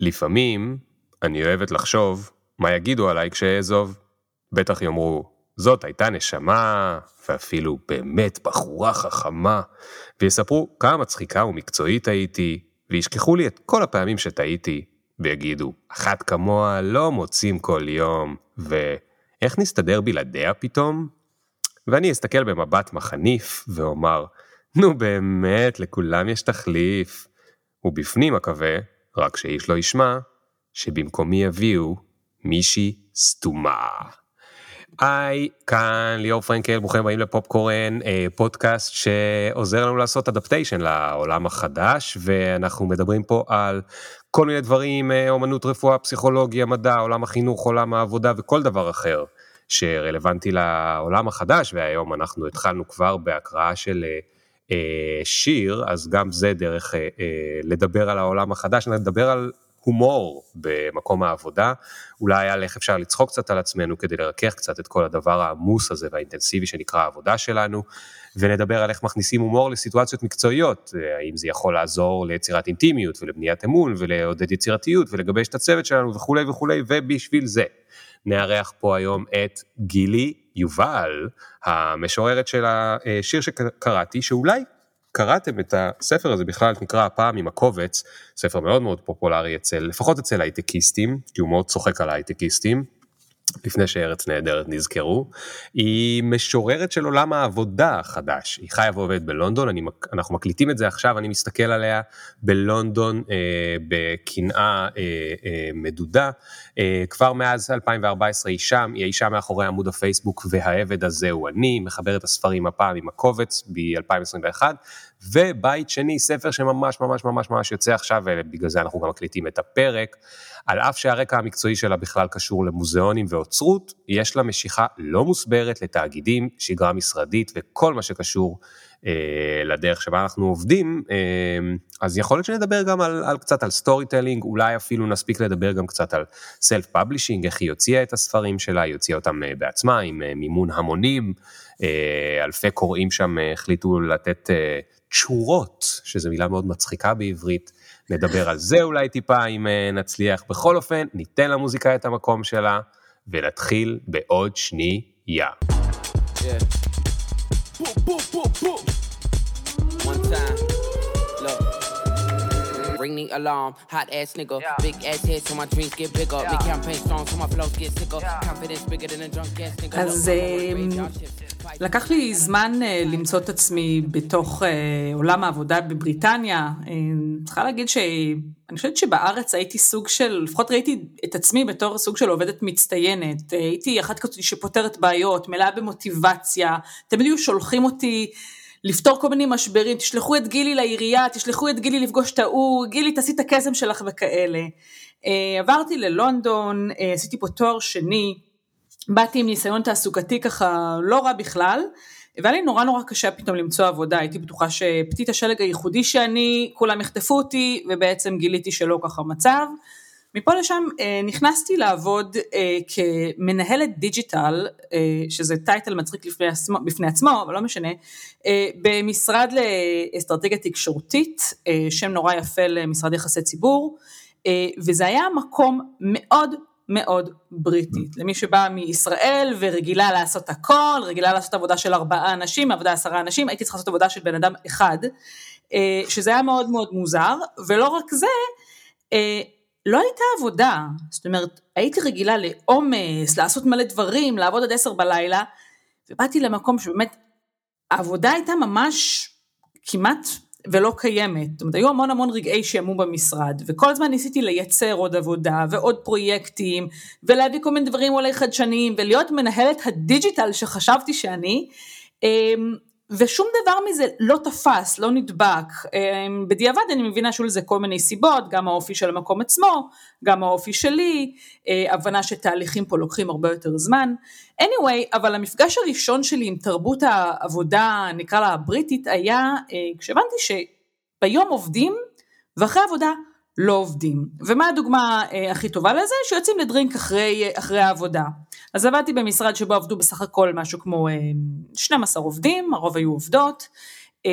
לפעמים אני אוהבת לחשוב מה יגידו עליי כשאעזוב. בטח יאמרו, זאת הייתה נשמה, ואפילו באמת בחורה חכמה, ויספרו כמה מצחיקה ומקצועית הייתי, וישכחו לי את כל הפעמים שטעיתי, ויגידו, אחת כמוה לא מוצאים כל יום, ואיך נסתדר בלעדיה פתאום? ואני אסתכל במבט מחניף, ואומר, נו באמת, לכולם יש תחליף. ובפנים אקווה, רק שאיש לא ישמע, שבמקומי יביאו מישהי סתומה. היי, כאן ליאור פרנקל, ברוכים הבאים לפופקורן, אה, פודקאסט שעוזר לנו לעשות אדפטיישן לעולם החדש, ואנחנו מדברים פה על כל מיני דברים, אה, אומנות, רפואה, פסיכולוגיה, מדע, עולם החינוך, עולם העבודה וכל דבר אחר שרלוונטי לעולם החדש, והיום אנחנו התחלנו כבר בהקראה של אה, שיר, אז גם זה דרך לדבר על העולם החדש, נדבר על הומור במקום העבודה, אולי על איך אפשר לצחוק קצת על עצמנו כדי לרכך קצת את כל הדבר העמוס הזה והאינטנסיבי שנקרא העבודה שלנו, ונדבר על איך מכניסים הומור לסיטואציות מקצועיות, האם זה יכול לעזור ליצירת אינטימיות ולבניית אמון ולעודד יצירתיות ולגבש את הצוות שלנו וכולי וכולי, ובשביל זה נארח פה היום את גילי יובל, המשוררת של השיר שקראתי, שאולי קראתם את הספר הזה בכלל נקרא הפעם עם הקובץ, ספר מאוד מאוד פופולרי אצל, לפחות אצל הייטקיסטים, כי הוא מאוד צוחק על הייטקיסטים, לפני שארץ נהדרת נזכרו, היא משוררת של עולם העבודה החדש, היא חיה ועובדת בלונדון, אני, אנחנו מקליטים את זה עכשיו, אני מסתכל עליה בלונדון אה, בקנאה אה, אה, מדודה, אה, כבר מאז 2014 היא שם, היא האישה מאחורי עמוד הפייסבוק והעבד הזה הוא אני, מחברת הספרים הפעם עם הקובץ ב-2021, ובית שני, ספר שממש ממש ממש ממש יוצא עכשיו, ובגלל זה אנחנו גם מקליטים את הפרק. על אף שהרקע המקצועי שלה בכלל קשור למוזיאונים ואוצרות, יש לה משיכה לא מוסברת לתאגידים, שגרה משרדית וכל מה שקשור אה, לדרך שבה אנחנו עובדים, אה, אז יכול להיות שנדבר גם על, על קצת על storytelling, אולי אפילו נספיק לדבר גם קצת על self publishing, איך היא הוציאה את הספרים שלה, היא הוציאה אותם אה, בעצמה עם אה, מימון המונים, אה, אלפי קוראים שם אה, החליטו לתת אה, תשורות, שזו מילה מאוד מצחיקה בעברית, נדבר על זה אולי טיפה אם אה, נצליח. בכל אופן, ניתן למוזיקה את המקום שלה, ונתחיל בעוד שנייה. Yeah. Ring the alarm. Hot ass nigga, yeah. big ass head so my dreams get bigger. Yeah. Me campaign strong so my flows get sicker. Yeah. Confidence bigger than a drunk ass nigga. אז לקח לי זמן למצוא את עצמי בתוך עולם העבודה בבריטניה. צריכה להגיד שאני חושבת שבארץ הייתי סוג של, לפחות ראיתי את עצמי בתור סוג של עובדת מצטיינת. הייתי אחת כזאת שפותרת בעיות, מלאה במוטיבציה. תמיד היו שולחים אותי לפתור כל מיני משברים, תשלחו את גילי לעירייה, תשלחו את גילי לפגוש את ההוא, גילי תעשי את הקסם שלך וכאלה. אה, עברתי ללונדון, אה, עשיתי פה תואר שני, באתי עם ניסיון תעסוקתי ככה לא רע בכלל, והיה לי נורא נורא קשה פתאום למצוא עבודה, הייתי בטוחה שפתית השלג הייחודי שאני, כולם יחטפו אותי, ובעצם גיליתי שלא ככה מצב. מפה לשם אה, נכנסתי לעבוד אה, כמנהלת דיג'יטל, אה, שזה טייטל מצחיק בפני עצמו, בפני עצמו, אבל לא משנה, במשרד לאסטרטגיה תקשורתית, שם נורא יפה למשרד יחסי ציבור, וזה היה מקום מאוד מאוד בריטית. למי שבא מישראל ורגילה לעשות הכל, רגילה לעשות עבודה של ארבעה אנשים, עבודה עשרה אנשים, הייתי צריכה לעשות עבודה של בן אדם אחד, שזה היה מאוד מאוד מוזר, ולא רק זה, לא הייתה עבודה, זאת אומרת, הייתי רגילה לעומס, לעשות מלא דברים, לעבוד עד עשר בלילה, ובאתי למקום שבאמת העבודה הייתה ממש כמעט ולא קיימת, זאת אומרת, היו המון המון רגעי שעמום במשרד, וכל הזמן ניסיתי לייצר עוד עבודה ועוד פרויקטים, ולהביא כל מיני דברים אולי חדשניים, ולהיות מנהלת הדיג'יטל שחשבתי שאני, אמ, ושום דבר מזה לא תפס, לא נדבק. אמ, בדיעבד אני מבינה שהיו לזה כל מיני סיבות, גם האופי של המקום עצמו, גם האופי שלי, אה, הבנה שתהליכים פה לוקחים הרבה יותר זמן. anyway, אבל המפגש הראשון שלי עם תרבות העבודה, נקרא לה הבריטית, היה אה, כשהבנתי שביום עובדים ואחרי עבודה לא עובדים. ומה הדוגמה אה, הכי טובה לזה? שיוצאים לדרינק אחרי, אחרי העבודה. אז עבדתי במשרד שבו עבדו בסך הכל משהו כמו 12 אה, עובדים, הרוב היו עובדות, אה,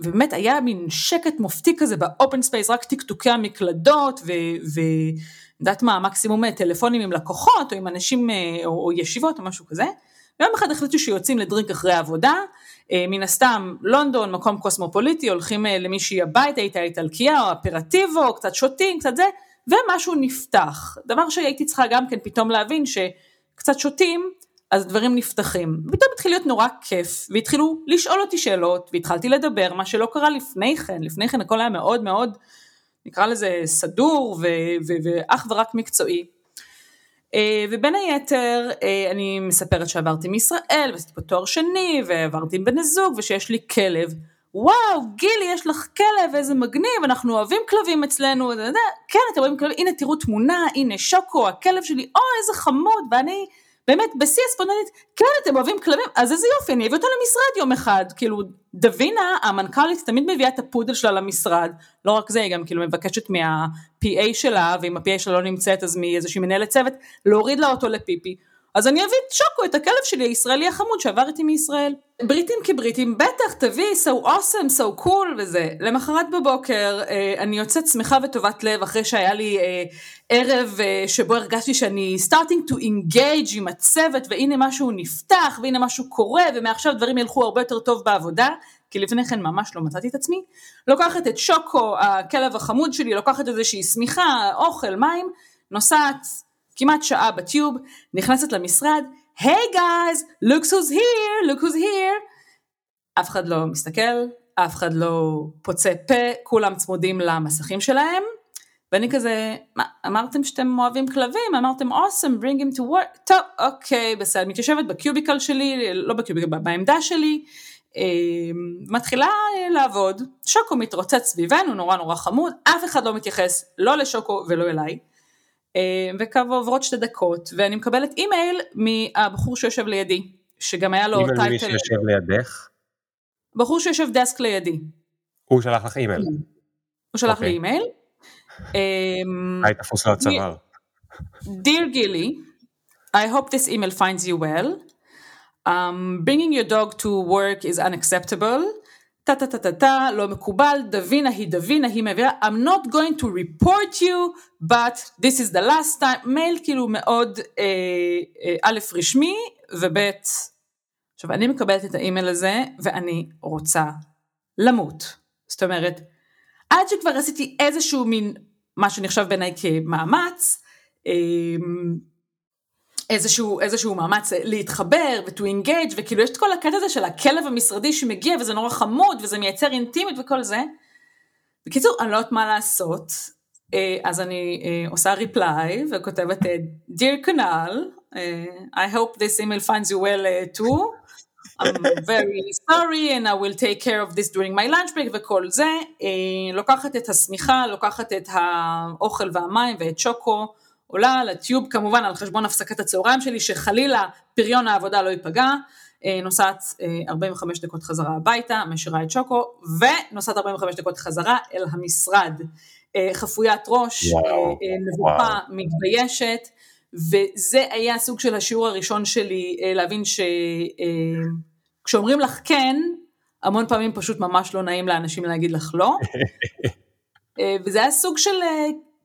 ובאמת היה מין שקט מופתי כזה ב open space, רק טקטוקי המקלדות, ויודעת מה, מקסימום טלפונים עם לקוחות, או עם אנשים, או, או ישיבות, או משהו כזה. ויום אחד החליטו שיוצאים לדרינק אחרי העבודה, אה, מן הסתם לונדון, מקום קוסמופוליטי, הולכים אה, למישהי הביתה, הייתה איטלקיה או אפרטיבו, קצת שותים, קצת זה, ומשהו נפתח. דבר שהייתי צריכה גם כן פתאום להבין שקצת שותים, אז דברים נפתחים. פתאום התחיל להיות נורא כיף, והתחילו לשאול אותי שאלות, והתחלתי לדבר, מה שלא קרה לפני כן, לפני כן הכל היה מאוד מאוד, נקרא לזה סדור ואך ורק מקצועי. אה, ובין היתר אה, אני מספרת שעברתי מישראל ועשיתי פה תואר שני ועברתי עם בני זוג ושיש לי כלב. וואו גילי יש לך כלב איזה מגניב אנחנו אוהבים כלבים אצלנו כן אתם רואים כלבים הנה תראו תמונה הנה שוקו הכלב שלי אוי איזה חמוד ואני באמת בשיא הספונטנית, כן אתם אוהבים כלבים, אז איזה יופי, אני אביא אותו למשרד יום אחד, כאילו דווינה המנכ"לית תמיד מביאה את הפודל שלה למשרד, לא רק זה, היא גם כאילו מבקשת מה-PA שלה, ואם ה-PA שלה לא נמצאת אז מאיזושהי מנהלת צוות, להוריד לה אותו לפיפי. אז אני אביא את שוקו, את הכלב שלי הישראלי החמוד שעבר איתי מישראל. בריטים כבריטים, בטח, תביא, so awesome, so cool וזה. למחרת בבוקר אה, אני יוצאת שמחה וטובת לב אחרי שהיה לי אה, ערב אה, שבו הרגשתי שאני starting to engage עם הצוות והנה משהו נפתח והנה משהו קורה ומעכשיו דברים ילכו הרבה יותר טוב בעבודה. כי לפני כן ממש לא מצאתי את עצמי, לוקחת את שוקו, הכלב החמוד שלי, לוקחת איזושהי שמיכה, אוכל, מים, נוסעת כמעט שעה בטיוב, נכנסת למשרד, היי גייז, look who's here, look who's here. אף אחד לא מסתכל, אף אחד לא פוצה פה, כולם צמודים למסכים שלהם. ואני כזה, מה, אמרתם שאתם אוהבים כלבים, אמרתם awesome, bring him to work, טוב, אוקיי, בסדר, מתיישבת בקיוביקל שלי, לא בקיוביקל, בעמדה שלי, אה, מתחילה לעבוד, שוקו מתרוצץ סביבנו, נורא נורא חמוד, אף אחד לא מתייחס לא לשוקו ולא אליי. אה, וכעוברות שתי דקות, ואני מקבלת אימייל מהבחור שיושב לידי, שגם היה לו טייטל... אימייל ממי שיושב לידך? בחור שיושב desk לידי. הוא שלח לך אימייל. הוא שלח לי אוקיי. אימייל. היה תפוס לו הצוואר. Dear Gilly, I hope this email finds you well. Um, bringing your dog to work is unacceptable. טה טה טה טה טה, לא מקובל, דווינה היא דווינה, היא מביאה, I'm not going to report you, but this is the last time, מייל כאילו מאוד אה, אה, א' רשמי, וב' עכשיו אני מקבלת את האימייל הזה, ואני רוצה למות. זאת אומרת, עד שכבר עשיתי איזשהו מין, מה שנחשב בעיניי כמאמץ, אה, איזשהו, איזשהו מאמץ להתחבר ו-to engage וכאילו יש את כל הקטע הזה של הכלב המשרדי שמגיע וזה נורא חמוד וזה מייצר אינטימית וכל זה. בקיצור אני לא יודעת מה לעשות. אה, אז אני אה, עושה reply וכותבת אה, dear כנ"ל I hope this email finds you well too. I'm very sorry and I will take care of this during my lunch break וכל זה. לוקחת את השמיכה לוקחת את האוכל והמים ואת שוקו עולה לטיוב כמובן על חשבון הפסקת הצהריים שלי, שחלילה פריון העבודה לא ייפגע, אה, נוסעת 45 אה, דקות חזרה הביתה, משאירה את שוקו, ונוסעת 45 דקות חזרה אל המשרד. אה, חפוית ראש, מבוכה, מתביישת, וזה היה הסוג של השיעור הראשון שלי להבין שכשאומרים לך כן, המון פעמים פשוט ממש לא נעים לאנשים להגיד לך לא. וזה היה סוג של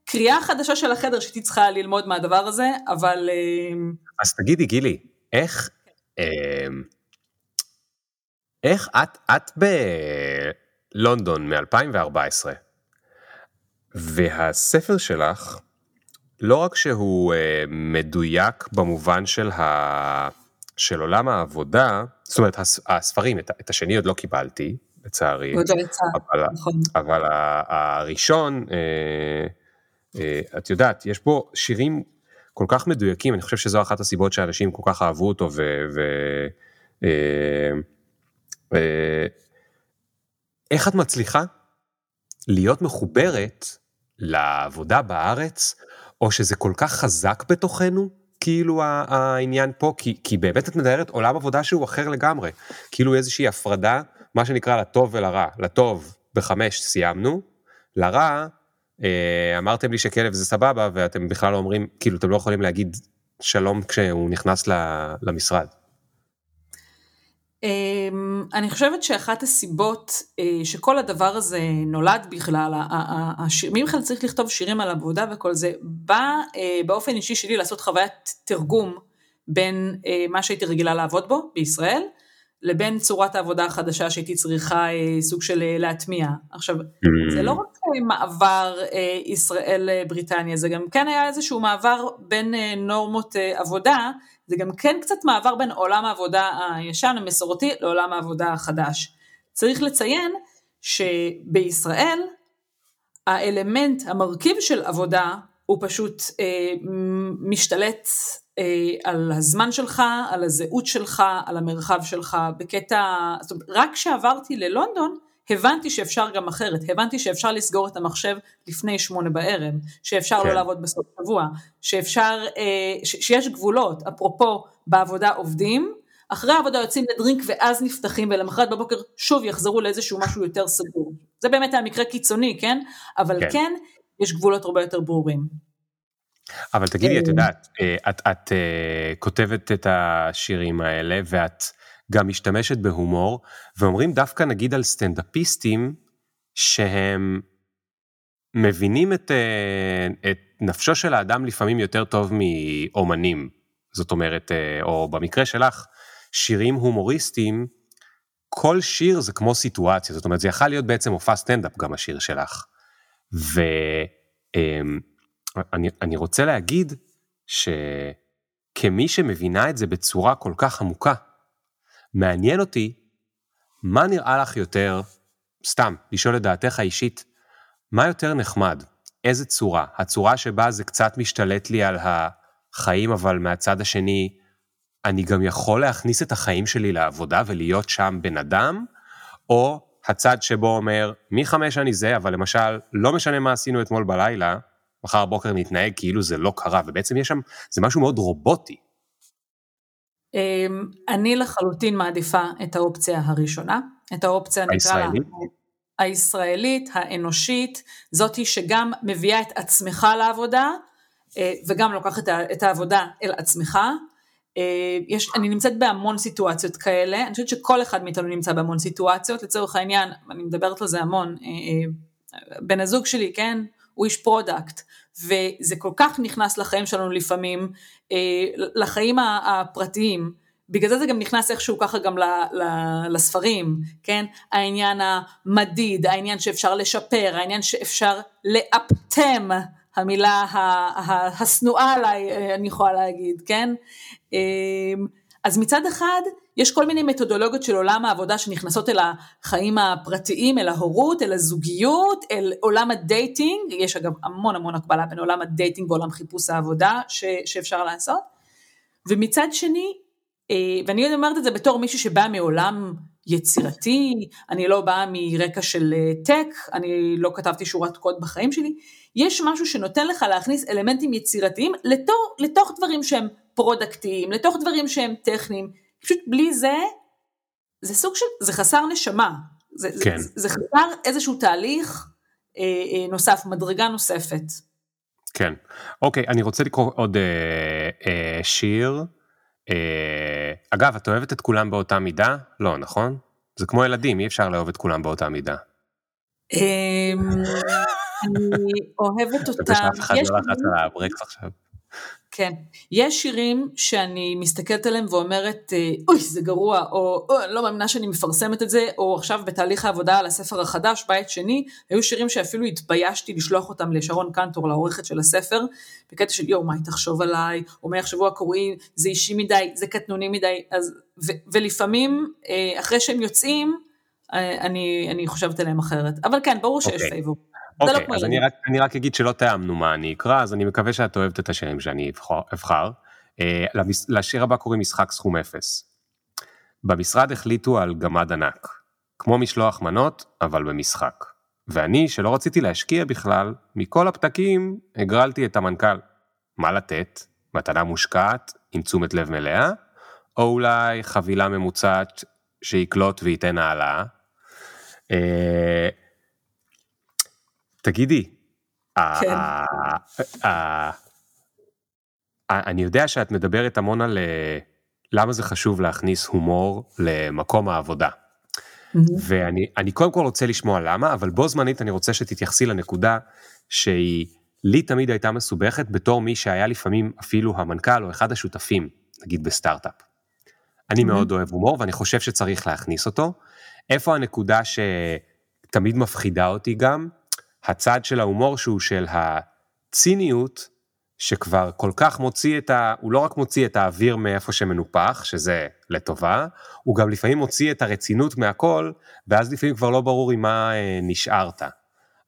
קריאה חדשה של החדר שהייתי צריכה ללמוד מהדבר הזה, אבל... אה, אז תגידי, גילי, איך... אה, איך את, את בלונדון מ-2014, והספר שלך, לא רק שהוא אה, מדויק במובן של, ה, של עולם העבודה, זאת אומרת, הספרים, את, השני עוד לא קיבלתי, לצערי. עוד לא יצא, נכון. אבל הראשון, אה, את יודעת, יש בו שירים כל כך מדויקים, אני חושב שזו אחת הסיבות שאנשים כל כך אהבו אותו ו... ו אה, אה, איך את מצליחה להיות מחוברת לעבודה בארץ, או שזה כל כך חזק בתוכנו, כאילו העניין פה, כי, כי באמת את מתארת עולם עבודה שהוא אחר לגמרי, כאילו איזושהי הפרדה, מה שנקרא לטוב ולרע, לטוב בחמש סיימנו, לרע אה, אמרתם לי שכלב זה סבבה ואתם בכלל לא אומרים, כאילו אתם לא יכולים להגיד שלום כשהוא נכנס למשרד. אמ, אני חושבת שאחת הסיבות אה, שכל הדבר הזה נולד בכלל, מי בכלל צריך לכתוב שירים על עבודה וכל זה, בא אה, באופן אישי שלי לעשות חוויית תרגום בין אה, מה שהייתי רגילה לעבוד בו בישראל, לבין צורת העבודה החדשה שהייתי צריכה סוג של להטמיע. עכשיו, mm. זה לא רק מעבר ישראל-בריטניה, זה גם כן היה איזשהו מעבר בין נורמות עבודה, זה גם כן קצת מעבר בין עולם העבודה הישן המסורתי לעולם העבודה החדש. צריך לציין שבישראל האלמנט, המרכיב של עבודה הוא פשוט אה, משתלט אה, על הזמן שלך, על הזהות שלך, על המרחב שלך, בקטע, זאת אומרת, רק כשעברתי ללונדון הבנתי שאפשר גם אחרת, הבנתי שאפשר לסגור את המחשב לפני שמונה בערב, שאפשר לא כן. לא לעבוד בסוף שבוע, שאפשר, אה, ש, שיש גבולות, אפרופו בעבודה עובדים, אחרי העבודה יוצאים לדרינק ואז נפתחים ולמחרת בבוקר שוב יחזרו לאיזשהו משהו יותר סגור. זה באמת היה מקרה קיצוני, כן? אבל כן, כן יש גבולות הרבה יותר ברורים. אבל תגידי, את אה, יודעת, אה, את, את, את כותבת את השירים האלה ואת גם משתמשת בהומור, ואומרים דווקא נגיד על סטנדאפיסטים שהם מבינים את, אה, את נפשו של האדם לפעמים יותר טוב מאומנים. זאת אומרת, אה, או במקרה שלך, שירים הומוריסטיים, כל שיר זה כמו סיטואציה, זאת אומרת, זה יכול להיות בעצם מופע סטנדאפ גם השיר שלך. ואני אמ, רוצה להגיד שכמי שמבינה את זה בצורה כל כך עמוקה, מעניין אותי, מה נראה לך יותר, סתם, לשאול את דעתך האישית, מה יותר נחמד? איזה צורה? הצורה שבה זה קצת משתלט לי על החיים, אבל מהצד השני, אני גם יכול להכניס את החיים שלי לעבודה ולהיות שם בן אדם, או הצד שבו אומר, מחמש אני זה, אבל למשל, לא משנה מה עשינו אתמול בלילה, מחר בוקר נתנהג כאילו זה לא קרה, ובעצם יש שם, זה משהו מאוד רובוטי. אמ, אני לחלוטין מעדיפה את האופציה הראשונה, את האופציה נקרא לה הישראלית, האנושית, זאתי שגם מביאה את עצמך לעבודה אה, וגם לוקחת את העבודה אל עצמך. אה, יש, אני נמצאת בהמון סיטואציות כאלה, אני חושבת שכל אחד מאיתנו נמצא בהמון סיטואציות, לצורך העניין, אני מדברת על זה המון, אה, בן הזוג שלי, כן, הוא איש product, וזה כל כך נכנס לחיים שלנו לפעמים, אה, לחיים הפרטיים. בגלל זה זה גם נכנס איכשהו ככה גם לספרים, כן? העניין המדיד, העניין שאפשר לשפר, העניין שאפשר לאפטם, המילה השנואה עליי, אה, אני יכולה להגיד, כן? אה, אז מצד אחד, יש כל מיני מתודולוגיות של עולם העבודה שנכנסות אל החיים הפרטיים, אל ההורות, אל הזוגיות, אל עולם ה dating, יש אגב המון המון הקבלה בין עולם ה dating ועולם חיפוש העבודה ש, שאפשר לעשות. ומצד שני, אה, ואני אומרת את זה בתור מישהו שבא מעולם יצירתי, אני לא באה מרקע של tech, אה, אני לא כתבתי שורת קוד בחיים שלי, יש משהו שנותן לך להכניס אלמנטים יצירתיים לתוך, לתוך דברים שהם פרודקטיים, לתוך דברים שהם טכניים, פשוט בלי זה, זה סוג של, זה חסר נשמה, זה, כן. זה, זה חסר איזשהו תהליך אה, אה, נוסף, מדרגה נוספת. כן, אוקיי, אני רוצה לקרוא עוד אה, אה, שיר. אה, אגב, את אוהבת את כולם באותה מידה? לא, נכון? זה כמו ילדים, אי אפשר לאהוב את כולם באותה מידה. אמ, אני אוהבת אותם. שאף כן, יש שירים שאני מסתכלת עליהם ואומרת, אה, אוי זה גרוע, או אני לא מאמינה שאני מפרסמת את זה, או עכשיו בתהליך העבודה על הספר החדש, בית שני, היו שירים שאפילו התביישתי לשלוח אותם לשרון קנטור, לעורכת של הספר, בקטע של יואו, מה היא תחשוב עליי, או מה יחשבו הקוראים, זה אישי מדי, זה קטנוני מדי, אז, ו, ולפעמים אה, אחרי שהם יוצאים, אה, אני, אני חושבת עליהם אחרת, אבל כן, ברור שיש okay. אוקיי. לא אוקיי, אז אני רק, אני רק אגיד שלא תאמנו מה אני אקרא, אז אני מקווה שאת אוהבת את השירים שאני אבחר. אה, לשיר הבא קוראים משחק סכום אפס. במשרד החליטו על גמד ענק, כמו משלוח מנות, אבל במשחק. ואני, שלא רציתי להשקיע בכלל, מכל הפתקים הגרלתי את המנכ"ל. מה לתת? מתנה מושקעת, עם תשומת לב מלאה, או אולי חבילה ממוצעת שיקלוט וייתן העלאה. אה, תגידי, כן. אני יודע שאת מדברת המון על אה, למה זה חשוב להכניס הומור למקום העבודה. ואני קודם כל רוצה לשמוע למה, אבל בו זמנית אני רוצה שתתייחסי לנקודה שהיא לי תמיד הייתה מסובכת בתור מי שהיה לפעמים אפילו המנכ"ל או אחד השותפים, נגיד בסטארט-אפ. אני. מאוד אוהב הומור ואני חושב שצריך להכניס אותו. איפה הנקודה שתמיד מפחידה אותי גם? הצד של ההומור שהוא של הציניות, שכבר כל כך מוציא את ה... הוא לא רק מוציא את האוויר מאיפה שמנופח, שזה לטובה, הוא גם לפעמים מוציא את הרצינות מהכל, ואז לפעמים כבר לא ברור עם מה אה, נשארת.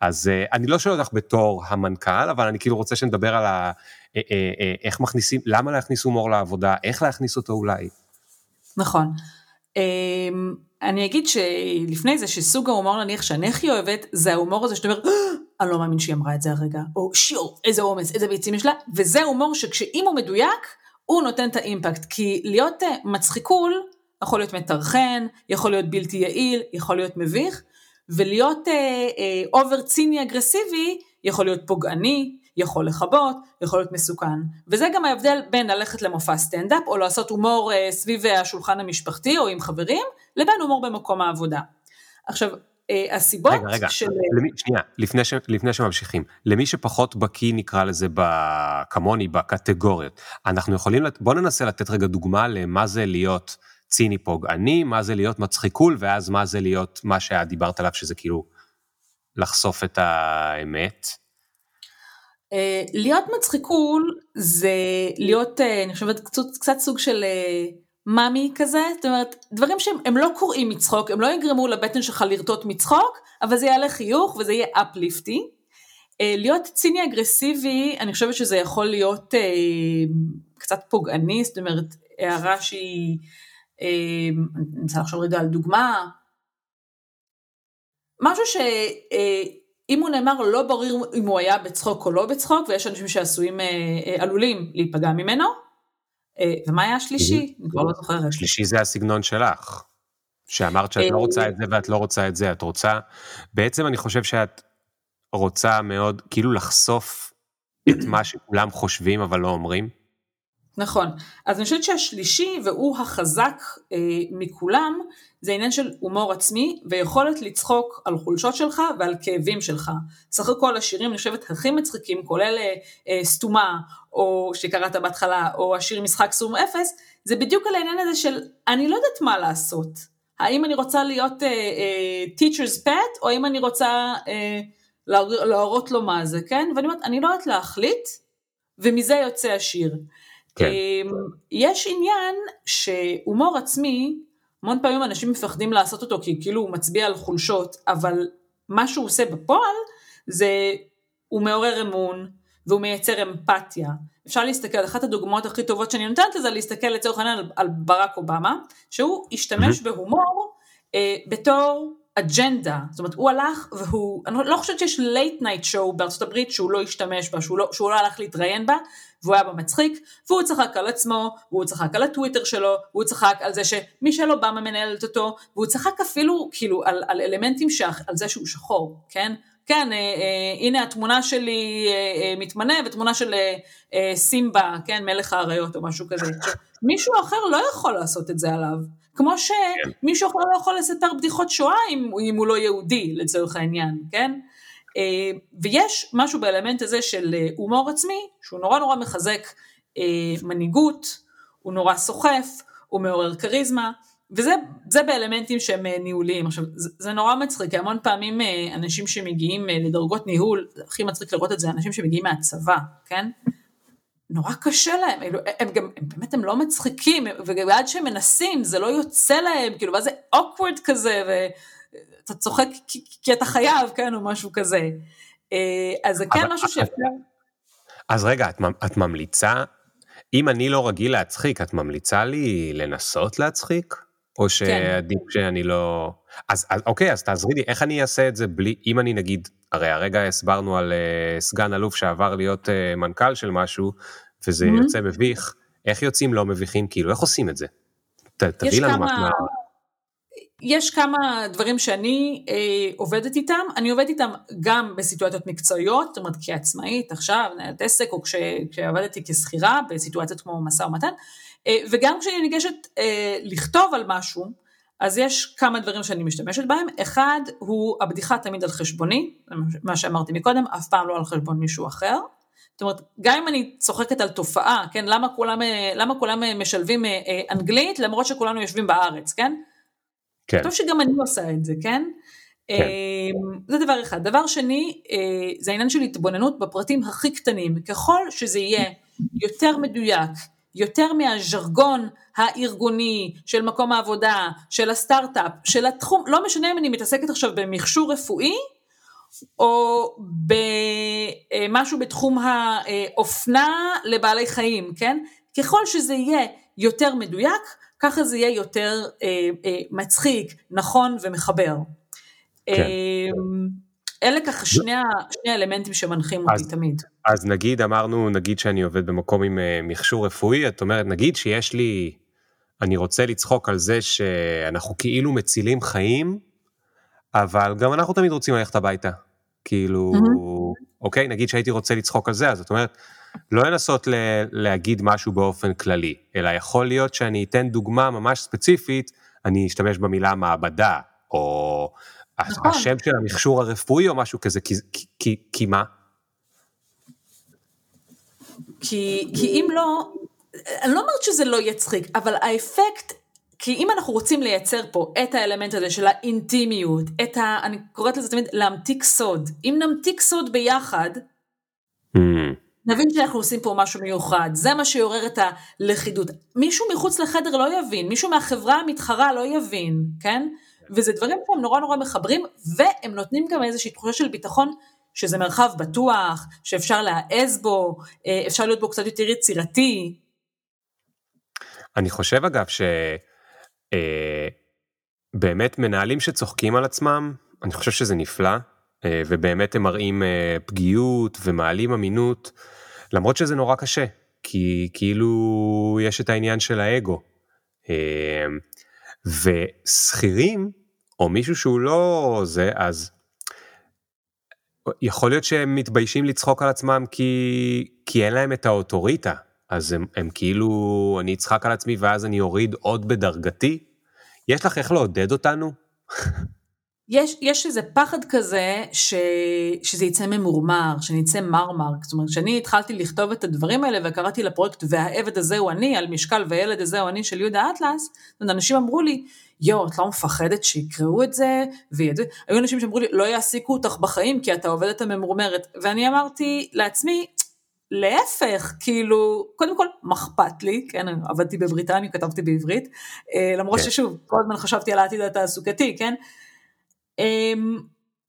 אז אה, אני לא שואל אותך בתור המנכ"ל, אבל אני כאילו רוצה שנדבר על ה... אה, אה, איך מכניסים, למה להכניס הומור לעבודה, איך להכניס אותו אולי. נכון. אני אגיד שלפני זה שסוג ההומור נניח שאני הכי אוהבת זה ההומור הזה שאתה אומר אני לא מאמין שהיא אמרה את זה הרגע. או שיור איזה אומץ איזה ביצים יש לה. וזה הומור שכשאם הוא מדויק הוא נותן את האימפקט. כי להיות מצחיק יכול להיות מטרחן יכול להיות בלתי יעיל יכול להיות מביך ולהיות אובר אה, ציני אגרסיבי יכול להיות פוגעני, יכול לכבות, יכול להיות מסוכן. וזה גם ההבדל בין ללכת למופע סטנדאפ או לעשות הומור אה, סביב השולחן המשפחתי או עם חברים, לבין הומור במקום העבודה. עכשיו, אה, הסיבות רגע, רגע, של... למי, שנייה, לפני, ש, לפני שממשיכים, למי שפחות בקיא נקרא לזה ב, כמוני בקטגוריות, אנחנו יכולים, בוא ננסה לתת רגע דוגמה למה זה להיות ציני פוגעני, מה זה להיות מצחיקול, ואז מה זה להיות מה שאת דיברת עליו, שזה כאילו לחשוף את האמת. Uh, להיות מצחיקול זה להיות, uh, אני חושבת, קצת, קצת סוג של מאמי כזה, זאת אומרת, דברים שהם לא קוראים מצחוק, הם לא יגרמו לבטן שלך לרטוט מצחוק, אבל זה יעלה חיוך וזה יהיה אפליפטי. Uh, להיות ציני אגרסיבי, אני חושבת שזה יכול להיות uh, קצת פוגעני, זאת אומרת, הערה שהיא אמ, אני רוצה לחשוב רגע על דוגמה, משהו שאם הוא נאמר לא ברור אם הוא היה בצחוק או לא בצחוק, ויש אנשים שעשויים, אה, אה, עלולים להיפגע ממנו. אה, ומה היה השלישי? אני כבר לא זוכרת. השלישי זה הסגנון שלך. שאמרת שאת לא רוצה את זה ואת לא רוצה את זה, את רוצה, בעצם אני חושב שאת רוצה מאוד כאילו לחשוף את מה שכולם חושבים אבל לא אומרים. נכון, אז אני חושבת שהשלישי והוא החזק אה, מכולם זה עניין של הומור עצמי ויכולת לצחוק על חולשות שלך ועל כאבים שלך. סך הכל השירים אני חושבת הכי מצחיקים כולל אה, אה, סתומה או שקראת בהתחלה או השיר משחק סום אפס זה בדיוק על העניין הזה של אני לא יודעת מה לעשות. האם אני רוצה להיות אה, אה, teacher's pet או האם אני רוצה אה, להראות לו מה זה, כן? ואני אומרת אני לא יודעת להחליט ומזה יוצא השיר. כן. אמ, יש עניין שהומור עצמי, המון פעמים אנשים מפחדים לעשות אותו כי כאילו הוא מצביע על חולשות, אבל מה שהוא עושה בפועל זה הוא מעורר אמון והוא מייצר אמפתיה. אפשר להסתכל, אחת הדוגמאות הכי טובות שאני נותנת לזה, להסתכל לצורך העניין על, על ברק אובמה, שהוא השתמש mm-hmm. בהומור אה, בתור אג'נדה, זאת אומרת הוא הלך והוא, אני לא חושבת שיש late night show בארצות הברית שהוא לא השתמש בה, שהוא לא, שהוא לא הלך להתראיין בה, והוא היה בה מצחיק, והוא צחק על עצמו, והוא צחק על הטוויטר שלו, והוא צחק על זה שמישל אובמה מנהלת אותו, והוא צחק אפילו כאילו על, על אלמנטים שח, על זה שהוא שחור, כן? כן, אה, אה, הנה התמונה שלי אה, אה, מתמנה ותמונה של אה, אה, סימבה, כן, מלך האריות או משהו כזה. מישהו אחר לא יכול לעשות את זה עליו. כמו שמישהו אחר לא יכול לספר בדיחות שואה אם, אם הוא לא יהודי לצורך העניין, כן? אה, ויש משהו באלמנט הזה של אה, הומור עצמי שהוא נורא נורא מחזק אה, מנהיגות, הוא נורא סוחף, הוא מעורר כריזמה, וזה באלמנטים שהם ניהוליים. עכשיו, זה, זה נורא מצחיק, כי המון פעמים אנשים שמגיעים לדרגות ניהול, הכי מצחיק לראות את זה, אנשים שמגיעים מהצבא, כן? נורא קשה להם, הם, הם גם, הם באמת הם לא מצחיקים, ועד שהם מנסים זה לא יוצא להם, כאילו, ואז זה אוקוורד כזה, ואתה צוחק כי, כי אתה חייב, כן, או משהו כזה. אה, אז זה כן משהו שאפשר... אז רגע, את, את ממליצה, אם אני לא רגיל להצחיק, את ממליצה לי לנסות להצחיק? או כן. שעדיף כן. שאני לא... אז, אז אוקיי, אז תעזרי לי, איך אני אעשה את זה בלי, אם אני נגיד, הרי הרגע הסברנו על uh, סגן אלוף שעבר להיות uh, מנכ"ל של משהו, וזה mm-hmm. יוצא מביך, איך יוצאים לא מביכים, כאילו, איך עושים את זה? ת, תביא לנו כמה... מה... יש כמה דברים שאני אה, עובדת איתם, אני עובדת איתם גם בסיטואציות מקצועיות, זאת אומרת כעצמאית עכשיו, מנהלת עסק, או כש, כשעבדתי כשכירה בסיטואציות כמו משא ומתן, אה, וגם כשאני ניגשת אה, לכתוב על משהו, אז יש כמה דברים שאני משתמשת בהם, אחד הוא הבדיחה תמיד על חשבוני, מה שאמרתי מקודם, אף פעם לא על חשבון מישהו אחר. זאת אומרת, גם אם אני צוחקת על תופעה, כן, למה כולם, למה כולם משלבים אה, אנגלית למרות שכולנו יושבים בארץ, כן? כן. טוב שגם אני עושה את זה, כן? כן. אמ, זה דבר אחד. דבר שני, אה, זה העניין של התבוננות בפרטים הכי קטנים. ככל שזה יהיה יותר מדויק, יותר מהז'רגון הארגוני של מקום העבודה, של הסטארט-אפ, של התחום, לא משנה אם אני מתעסקת עכשיו במכשור רפואי, או במשהו בתחום האופנה לבעלי חיים, כן? ככל שזה יהיה יותר מדויק, ככה זה יהיה יותר אה, אה, מצחיק, נכון ומחבר. כן. אה, אלה ככה שני, שני האלמנטים שמנחים אז, אותי תמיד. אז נגיד אמרנו, נגיד שאני עובד במקום עם אה, מכשור רפואי, את אומרת, נגיד שיש לי, אני רוצה לצחוק על זה שאנחנו כאילו מצילים חיים, אבל גם אנחנו תמיד רוצים ללכת הביתה. כאילו, mm-hmm. אוקיי, נגיד שהייתי רוצה לצחוק על זה, אז את אומרת, לא לנסות ל- להגיד משהו באופן כללי, אלא יכול להיות שאני אתן דוגמה ממש ספציפית, אני אשתמש במילה מעבדה, או נכון. השם של המכשור הרפואי או משהו כזה, כי, כי, כי, מה? כי, כי אם לא, אני לא אומרת שזה לא יצחיק, אבל האפקט, כי אם אנחנו רוצים לייצר פה את האלמנט הזה של האינטימיות, את ה... אני קוראת לזה תמיד להמתיק סוד. אם נמתיק סוד ביחד, mm. נבין שאנחנו עושים פה משהו מיוחד, זה מה שיעורר את הלכידות. מישהו מחוץ לחדר לא יבין, מישהו מהחברה המתחרה לא יבין, כן? וזה דברים שהם נורא נורא מחברים, והם נותנים גם איזושהי תחושה של ביטחון, שזה מרחב בטוח, שאפשר להעז בו, אה, אפשר להיות בו קצת יותר יצירתי. אני חושב אגב שבאמת אה, מנהלים שצוחקים על עצמם, אני חושב שזה נפלא, אה, ובאמת הם מראים אה, פגיעות ומעלים אמינות, למרות שזה נורא קשה, כי כאילו יש את העניין של האגו. אה, ושכירים, או מישהו שהוא לא זה, אז יכול להיות שהם מתביישים לצחוק על עצמם כי, כי אין להם את האוטוריטה. אז הם, הם כאילו, אני אצחק על עצמי ואז אני אוריד עוד בדרגתי. יש לך איך לעודד אותנו? יש, יש איזה פחד כזה ש, שזה יצא ממורמר, שנצא מרמר. זאת אומרת, כשאני התחלתי לכתוב את הדברים האלה וקראתי לפרויקט והעבד הזה הוא אני, על משקל והילד הזה הוא אני של יהודה אטלס, אנשים אמרו לי, יואו, את לא מפחדת שיקראו את זה? וידעו, היו אנשים שאמרו לי, לא יעסיקו אותך בחיים כי אתה עובדת הממורמרת. ואני אמרתי לעצמי, להפך, כאילו, קודם כל, מה אכפת לי, כן, עבדתי בבריטניה, כתבתי בעברית, אה, למרות כן. ששוב, כל הזמן חשבתי על העתיד התעסוקתי, כן? אמ,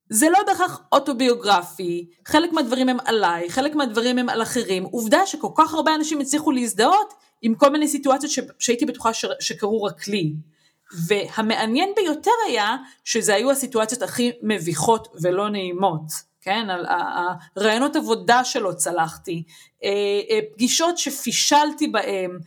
זה לא בהכרח אוטוביוגרפי, חלק מהדברים הם עליי, חלק מהדברים הם על אחרים. עובדה שכל כך הרבה אנשים הצליחו להזדהות עם כל מיני סיטואציות ש... שהייתי בטוחה ש... שקרו רק לי. והמעניין ביותר היה שזה היו הסיטואציות הכי מביכות ולא נעימות, כן? על הרעיונות עבודה שלא צלחתי, אה, אה, פגישות שפישלתי בהן,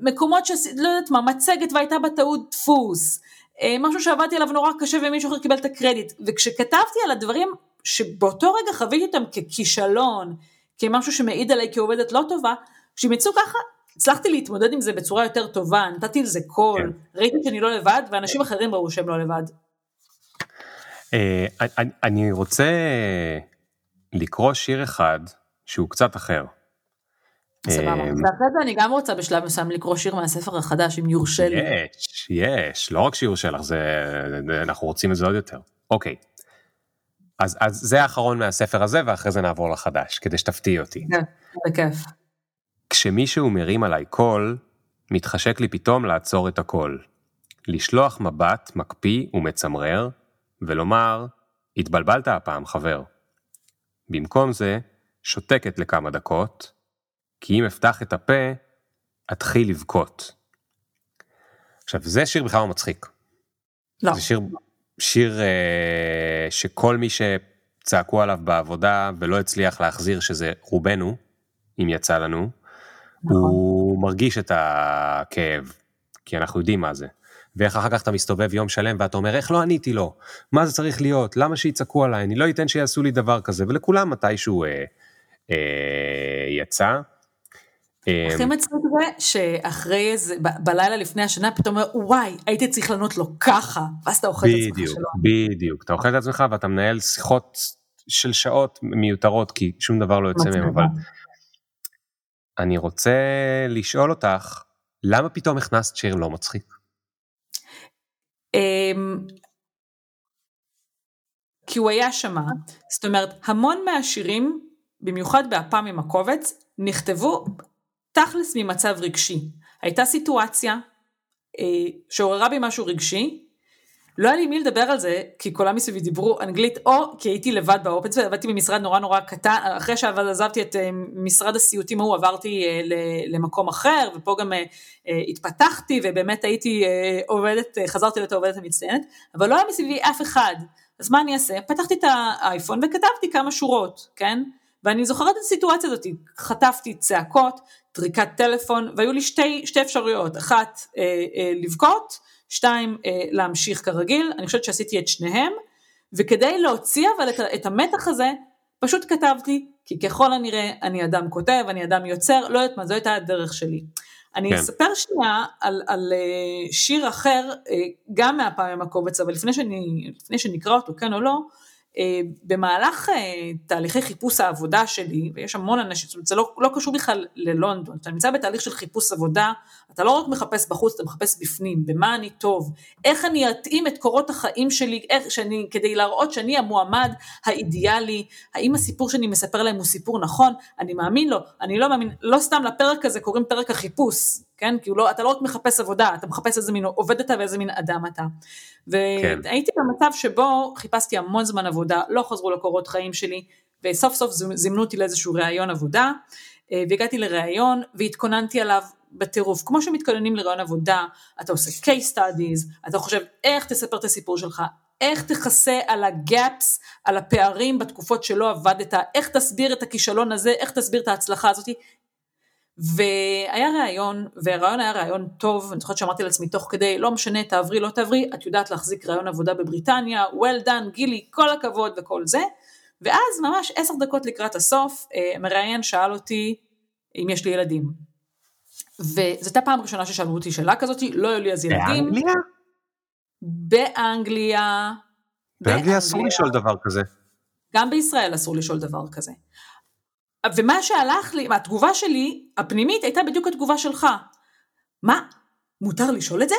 מקומות ש... לא יודעת מה, מצגת והייתה בטעות דפוס. אה, משהו שעבדתי עליו נורא קשה ומישהו אחר קיבל את הקרדיט. וכשכתבתי על הדברים שבאותו רגע חוויתי אותם ככישלון, כמשהו שמעיד עליי כעובדת לא טובה, כשהם יצאו ככה, הצלחתי להתמודד עם זה בצורה יותר טובה, נתתי לזה קול, כן. ראיתי שאני לא לבד, ואנשים אחרים ראו שהם לא לבד. אה, אני רוצה לקרוא שיר אחד שהוא קצת אחר. סבבה. אמ, ואחרי זה אני גם רוצה בשלב מסוים לקרוא שיר מהספר החדש, אם יורשה לי. יש, יש, לא רק שיורשה לך, זה, אנחנו רוצים את זה עוד יותר. אוקיי. אז, אז זה האחרון מהספר הזה, ואחרי זה נעבור לחדש, כדי שתפתיעי אותי. כן, זה כיף. כשמישהו מרים עליי קול, מתחשק לי פתאום לעצור את הקול. לשלוח מבט מקפיא ומצמרר, ולומר, התבלבלת הפעם, חבר. במקום זה, שותקת לכמה דקות, כי אם אפתח את הפה, אתחיל לבכות. עכשיו, זה שיר בכלל לא מצחיק. לא. זה שיר, שיר אה, שכל מי שצעקו עליו בעבודה ולא הצליח להחזיר, שזה רובנו, אם יצא לנו, נכון. הוא מרגיש את הכאב, כי אנחנו יודעים מה זה. ואיך אחר כך אתה מסתובב יום שלם ואתה אומר, איך לא עניתי לו? מה זה צריך להיות? למה שיצעקו עליי? אני לא אתן שיעשו לי דבר כזה, ולכולם מתישהו אה, אה, יצא. הכי מצחיק זה שאחרי איזה, בלילה לפני השנה פתאום אומר וואי הייתי צריך לענות לו ככה ואז אתה אוכל את עצמך שלא. בדיוק, אתה אוכל את עצמך ואתה מנהל שיחות של שעות מיותרות כי שום דבר לא יוצא מהם אבל אני רוצה לשאול אותך למה פתאום הכנסת שיר לא מצחיק? אמ, כי הוא היה שמה, זאת אומרת המון מהשירים, במיוחד בפעם המקובץ, נכתבו תכלס ממצב רגשי. הייתה סיטואציה אה, שעוררה בי משהו רגשי, לא היה לי מי לדבר על זה, כי כולם מסביבי דיברו אנגלית, או כי הייתי לבד ב open space, עבדתי במשרד נורא נורא קטן, אחרי שעזבתי את אה, משרד הסיוטים ההוא, עברתי אה, למקום אחר, ופה גם אה, התפתחתי, ובאמת הייתי עובדת, חזרתי להיות העובדת המצטיינת, אבל לא היה מסביבי אף אחד. אז מה אני אעשה? פתחתי את האייפון וכתבתי כמה שורות, כן? ואני זוכרת את הסיטואציה הזאת, חטפתי צעקות, טריקת טלפון, והיו לי שתי, שתי אפשרויות, אחת אה, אה, לבכות, שתיים, אה, להמשיך כרגיל, אני חושבת שעשיתי את שניהם, וכדי להוציא אבל את, את המתח הזה, פשוט כתבתי, כי ככל הנראה אני אדם כותב, אני אדם יוצר, לא יודעת מה, זו הייתה הדרך שלי. אני כן. אספר שנייה על, על אה, שיר אחר, אה, גם מהפעם עם הקובץ, אבל לפני, שאני, לפני שנקרא אותו, כן או לא, במהלך אה, תהליכי חיפוש העבודה שלי, ויש המון אנשים, זאת אומרת זה לא, לא קשור בכלל ללונדון, אתה נמצא בתהליך של חיפוש עבודה, אתה לא רק מחפש בחוץ, אתה מחפש בפנים, במה אני טוב, איך אני אתאים את קורות החיים שלי, איך שאני, כדי להראות שאני המועמד האידיאלי, האם הסיפור שאני מספר להם הוא סיפור נכון, אני מאמין לו, אני לא מאמין, לא סתם לפרק הזה קוראים פרק החיפוש, כן? כי לא, אתה לא רק מחפש עבודה, אתה מחפש איזה מין עובד אתה ואיזה מין אדם אתה. והייתי כן. במצב שבו חיפשתי המון זמן עבודה, לא חזרו לקורות חיים שלי, וסוף סוף זימנו אותי לאיזשהו ראיון עבודה, אה, והגעתי לראיון והתכוננתי עליו בטירוף. כמו שמתכוננים לראיון עבודה, אתה עושה case studies, אתה חושב איך תספר את הסיפור שלך, איך תכסה על הגאפס, על הפערים בתקופות שלא עבדת, איך תסביר את הכישלון הזה, איך תסביר את ההצלחה הזאת, והיה ראיון, והראיון היה ראיון טוב, אני זוכרת שאמרתי לעצמי תוך כדי, לא משנה, תעברי, לא תעברי, את יודעת להחזיק ראיון עבודה בבריטניה, well done, גילי, כל הכבוד וכל זה. ואז ממש עשר דקות לקראת הסוף, אה, מראיין שאל אותי אם יש לי ילדים. וזו הייתה פעם ראשונה ששאלו אותי שאלה כזאת, לא היו לי אז ילדים. באנגליה? באנגליה. באנגליה אסור לשאול דבר כזה. גם בישראל אסור לשאול דבר כזה. ומה שהלך לי, התגובה שלי, הפנימית, הייתה בדיוק התגובה שלך. מה? מותר לשאול את זה?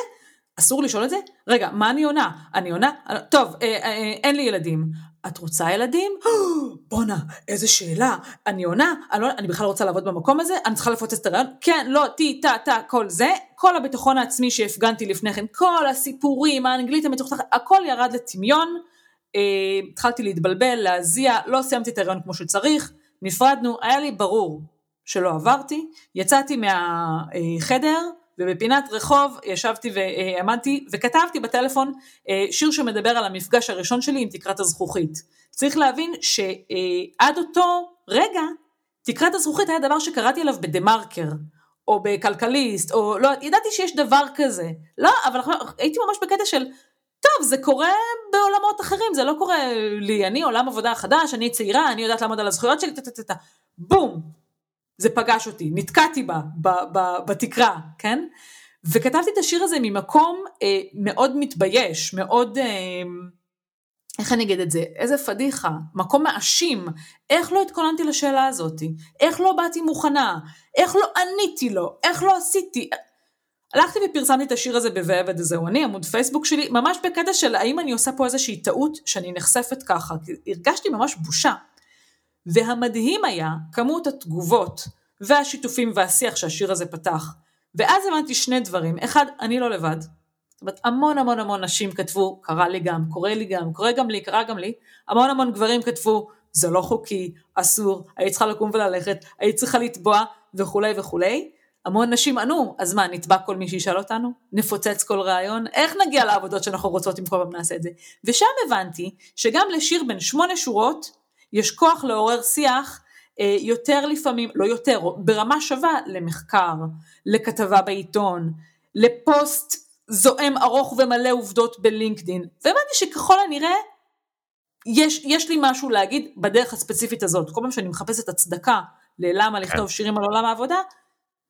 אסור לשאול את זה? רגע, מה אני עונה? אני עונה? טוב, אה, אה, אה, אין לי ילדים. את רוצה ילדים? בואנה, איזה שאלה. אני עונה, אני, לא, אני בכלל רוצה לעבוד במקום הזה, אני צריכה לפוצץ את הרעיון. כן, לא, טי, טה, טה, כל זה. כל הביטחון העצמי שהפגנתי לפני כן, כל הסיפורים, האנגלית המצוחצחת, הכל ירד לטמיון. אה, התחלתי להתבלבל, להזיע, לא סיימתי את הרעיון כמו שצריך. נפרדנו, היה לי ברור שלא עברתי, יצאתי מהחדר ובפינת רחוב ישבתי ועמדתי וכתבתי בטלפון אה, שיר שמדבר על המפגש הראשון שלי עם תקרת הזכוכית. צריך להבין שעד אותו רגע תקרת הזכוכית היה דבר שקראתי עליו בדה מרקר או בכלכליסט או לא, ידעתי שיש דבר כזה, לא, אבל הייתי ממש בקטע של טוב, זה קורה בעולמות אחרים, זה לא קורה לי, אני עולם עבודה חדש, אני צעירה, אני יודעת לעמוד על הזכויות שלי, טטטטה, בום, זה פגש אותי, נתקעתי בה, ב, ב, בתקרה, כן? וכתבתי את השיר הזה ממקום אה, מאוד מתבייש, מאוד, אה, איך אני אגיד את זה, איזה פדיחה, מקום מאשים, איך לא התכוננתי לשאלה הזאת, איך לא באתי מוכנה, איך לא עניתי לו, איך לא עשיתי, הלכתי ופרסמתי את השיר הזה ב"ואבד זהו אני", עמוד פייסבוק שלי, ממש בקטע של האם אני עושה פה איזושהי טעות שאני נחשפת ככה, הרגשתי ממש בושה. והמדהים היה כמות התגובות והשיתופים והשיח שהשיר הזה פתח. ואז הבנתי שני דברים, אחד, אני לא לבד. זאת אומרת, המון המון המון נשים כתבו, קרה לי גם, קורה לי גם, קורה גם לי, קרה גם לי, המון המון גברים כתבו, זה לא חוקי, אסור, היית צריכה לקום וללכת, היית צריכה לתבוע וכולי וכולי. המון נשים ענו, אז מה, נתבע כל מי שישאל אותנו? נפוצץ כל רעיון? איך נגיע לעבודות שאנחנו רוצות אם כל פעם נעשה את זה? ושם הבנתי שגם לשיר בין שמונה שורות, יש כוח לעורר שיח אה, יותר לפעמים, לא יותר, ברמה שווה למחקר, לכתבה בעיתון, לפוסט זועם ארוך ומלא עובדות בלינקדין, והבנתי שככל הנראה יש, יש לי משהו להגיד בדרך הספציפית הזאת. כל פעם שאני מחפשת הצדקה ללמה לכתוב כן. שירים על עולם העבודה,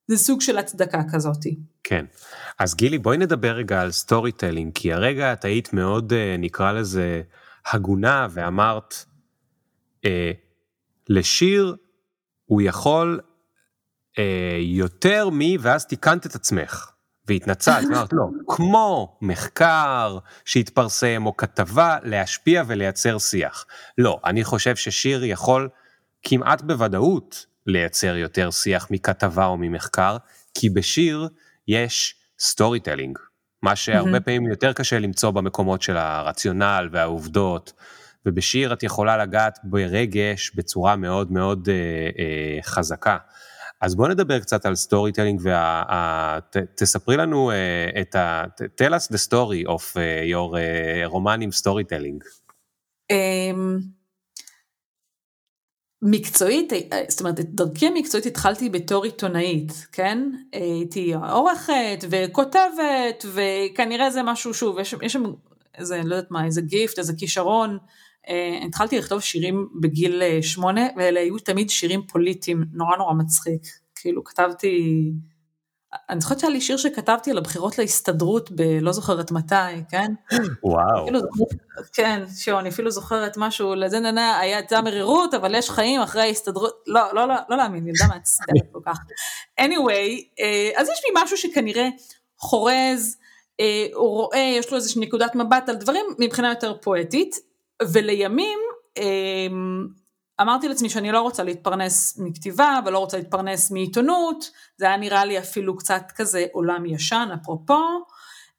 זה סוג של הצדקה כזאתי. כן. אז גילי, בואי נדבר רגע על storytelling, כי הרגע את היית מאוד, אה, נקרא לזה, הגונה, ואמרת, אה, לשיר הוא יכול אה, יותר מ... ואז תיקנת את עצמך. והתנצלת, אמרת לא, כמו מחקר שהתפרסם או כתבה להשפיע ולייצר שיח. לא, אני חושב ששיר יכול כמעט בוודאות לייצר יותר שיח מכתבה או ממחקר, כי בשיר יש storytelling, מה שהרבה פעמים יותר קשה למצוא במקומות של הרציונל והעובדות, ובשיר את יכולה לגעת ברגש בצורה מאוד מאוד אה, אה, חזקה. אז בוא נדבר קצת על storytelling ותספרי לנו uh, את ה... tell us the story of uh, your uh, רומן עם storytelling. מקצועית, זאת אומרת, את דרכי המקצועית התחלתי בתור עיתונאית, כן? הייתי עורכת וכותבת, וכנראה זה משהו, שוב, יש, שם איזה, לא יודעת מה, איזה גיפט, איזה כישרון. התחלתי לכתוב שירים בגיל שמונה, ואלה היו תמיד שירים פוליטיים, נורא נורא מצחיק. כאילו, כתבתי... אני זוכרת שהיה לי שיר שכתבתי על הבחירות להסתדרות בלא זוכרת מתי, כן? וואו. כן, שואו, אני אפילו זוכרת משהו, לזה ננה, זה המרירות, אבל יש חיים אחרי ההסתדרות, לא, לא, לא, לא להאמין, ילדה מעצבנת כל כך. anyway, אה, אז יש לי משהו שכנראה חורז, אה, הוא רואה, יש לו איזושהי נקודת מבט על דברים מבחינה יותר פואטית, ולימים, אה, אמרתי לעצמי שאני לא רוצה להתפרנס מכתיבה ולא רוצה להתפרנס מעיתונות, זה היה נראה לי אפילו קצת כזה עולם ישן אפרופו,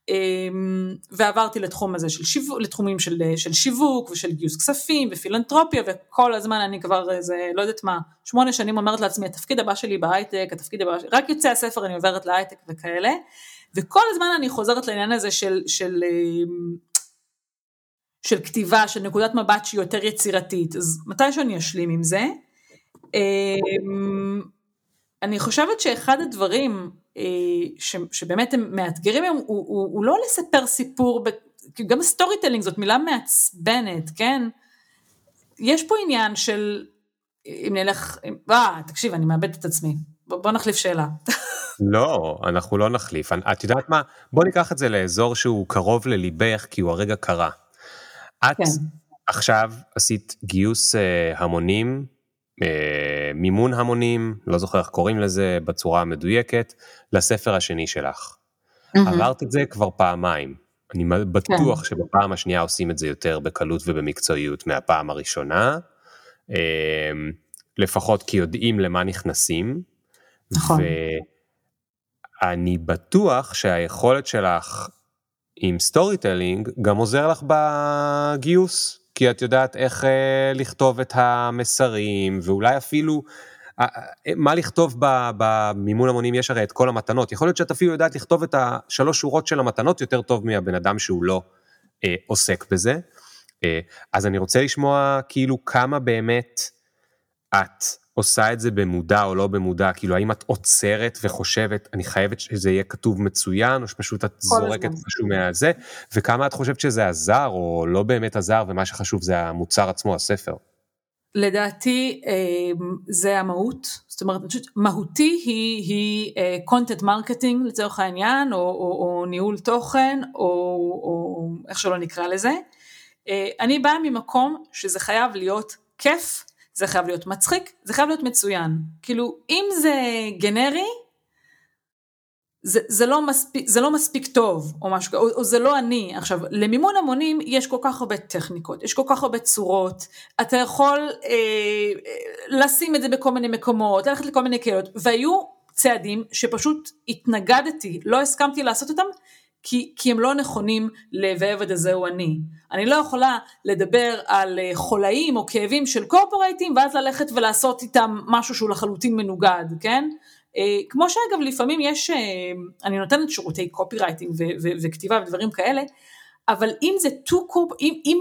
אמ, ועברתי לתחום הזה של שיווק, לתחומים של, של שיווק ושל גיוס כספים ופילנטרופיה וכל הזמן אני כבר איזה, לא יודעת מה, שמונה שנים אומרת לעצמי התפקיד הבא שלי בהייטק, התפקיד הבא רק יוצא הספר אני עוברת להייטק וכאלה, וכל הזמן אני חוזרת לעניין הזה של, של אמ, של כתיבה, של נקודת מבט שהיא יותר יצירתית, אז מתי שאני אשלים עם זה. אמ, אני חושבת שאחד הדברים אה, שבאמת הם מאתגרים הוא, הוא, הוא לא לספר סיפור, גם storytelling זאת מילה מעצבנת, כן? יש פה עניין של, אם נלך, אה, תקשיב, אני מאבדת את עצמי. בוא, בוא נחליף שאלה. לא, אנחנו לא נחליף. את יודעת מה? בוא ניקח את זה לאזור שהוא קרוב לליבך, כי הוא הרגע קרה. את כן. עכשיו עשית גיוס uh, המונים, uh, מימון המונים, לא זוכר איך קוראים לזה בצורה המדויקת, לספר השני שלך. עברת את זה כבר פעמיים. אני בטוח כן. שבפעם השנייה עושים את זה יותר בקלות ובמקצועיות מהפעם הראשונה, uh, לפחות כי יודעים למה נכנסים. נכון. ואני בטוח שהיכולת שלך עם storytelling גם עוזר לך בגיוס, כי את יודעת איך אה, לכתוב את המסרים, ואולי אפילו אה, אה, מה לכתוב במימון המונים, יש הרי את כל המתנות, יכול להיות שאת אפילו יודעת לכתוב את השלוש שורות של המתנות יותר טוב מהבן אדם שהוא לא אה, עוסק בזה. אה, אז אני רוצה לשמוע כאילו כמה באמת את עושה את זה במודע או לא במודע, כאילו האם את עוצרת וחושבת, אני חייבת שזה יהיה כתוב מצוין, או שפשוט את זורקת משהו מהזה, וכמה את חושבת שזה עזר או לא באמת עזר, ומה שחשוב זה המוצר עצמו, הספר. לדעתי אמ, זה המהות, זאת אומרת, חושבת, מהותי היא, היא אה, content marketing לצורך העניין, או, או, או ניהול תוכן, או, או איך שלא נקרא לזה. אה, אני באה ממקום שזה חייב להיות כיף, זה חייב להיות מצחיק, זה חייב להיות מצוין. כאילו, אם זה גנרי, זה, זה, לא, מספיק, זה לא מספיק טוב, או משהו, או, או זה לא אני. עכשיו, למימון המונים יש כל כך הרבה טכניקות, יש כל כך הרבה צורות, אתה יכול אה, אה לשים את זה בכל מיני מקומות, ללכת לכל מיני קהילות, והיו צעדים שפשוט התנגדתי, לא הסכמתי לעשות אותם, כי, כי הם לא נכונים ל"ועבד הזה הוא אני". אני לא יכולה לדבר על אה, חולאים או כאבים של קורפורייטים ואז ללכת ולעשות איתם משהו שהוא לחלוטין מנוגד, כן? אה, כמו שאגב לפעמים יש, אה, אני נותנת שירותי קופי רייטינג וכתיבה ודברים כאלה, אבל אם זה טו קופ, אם, אם,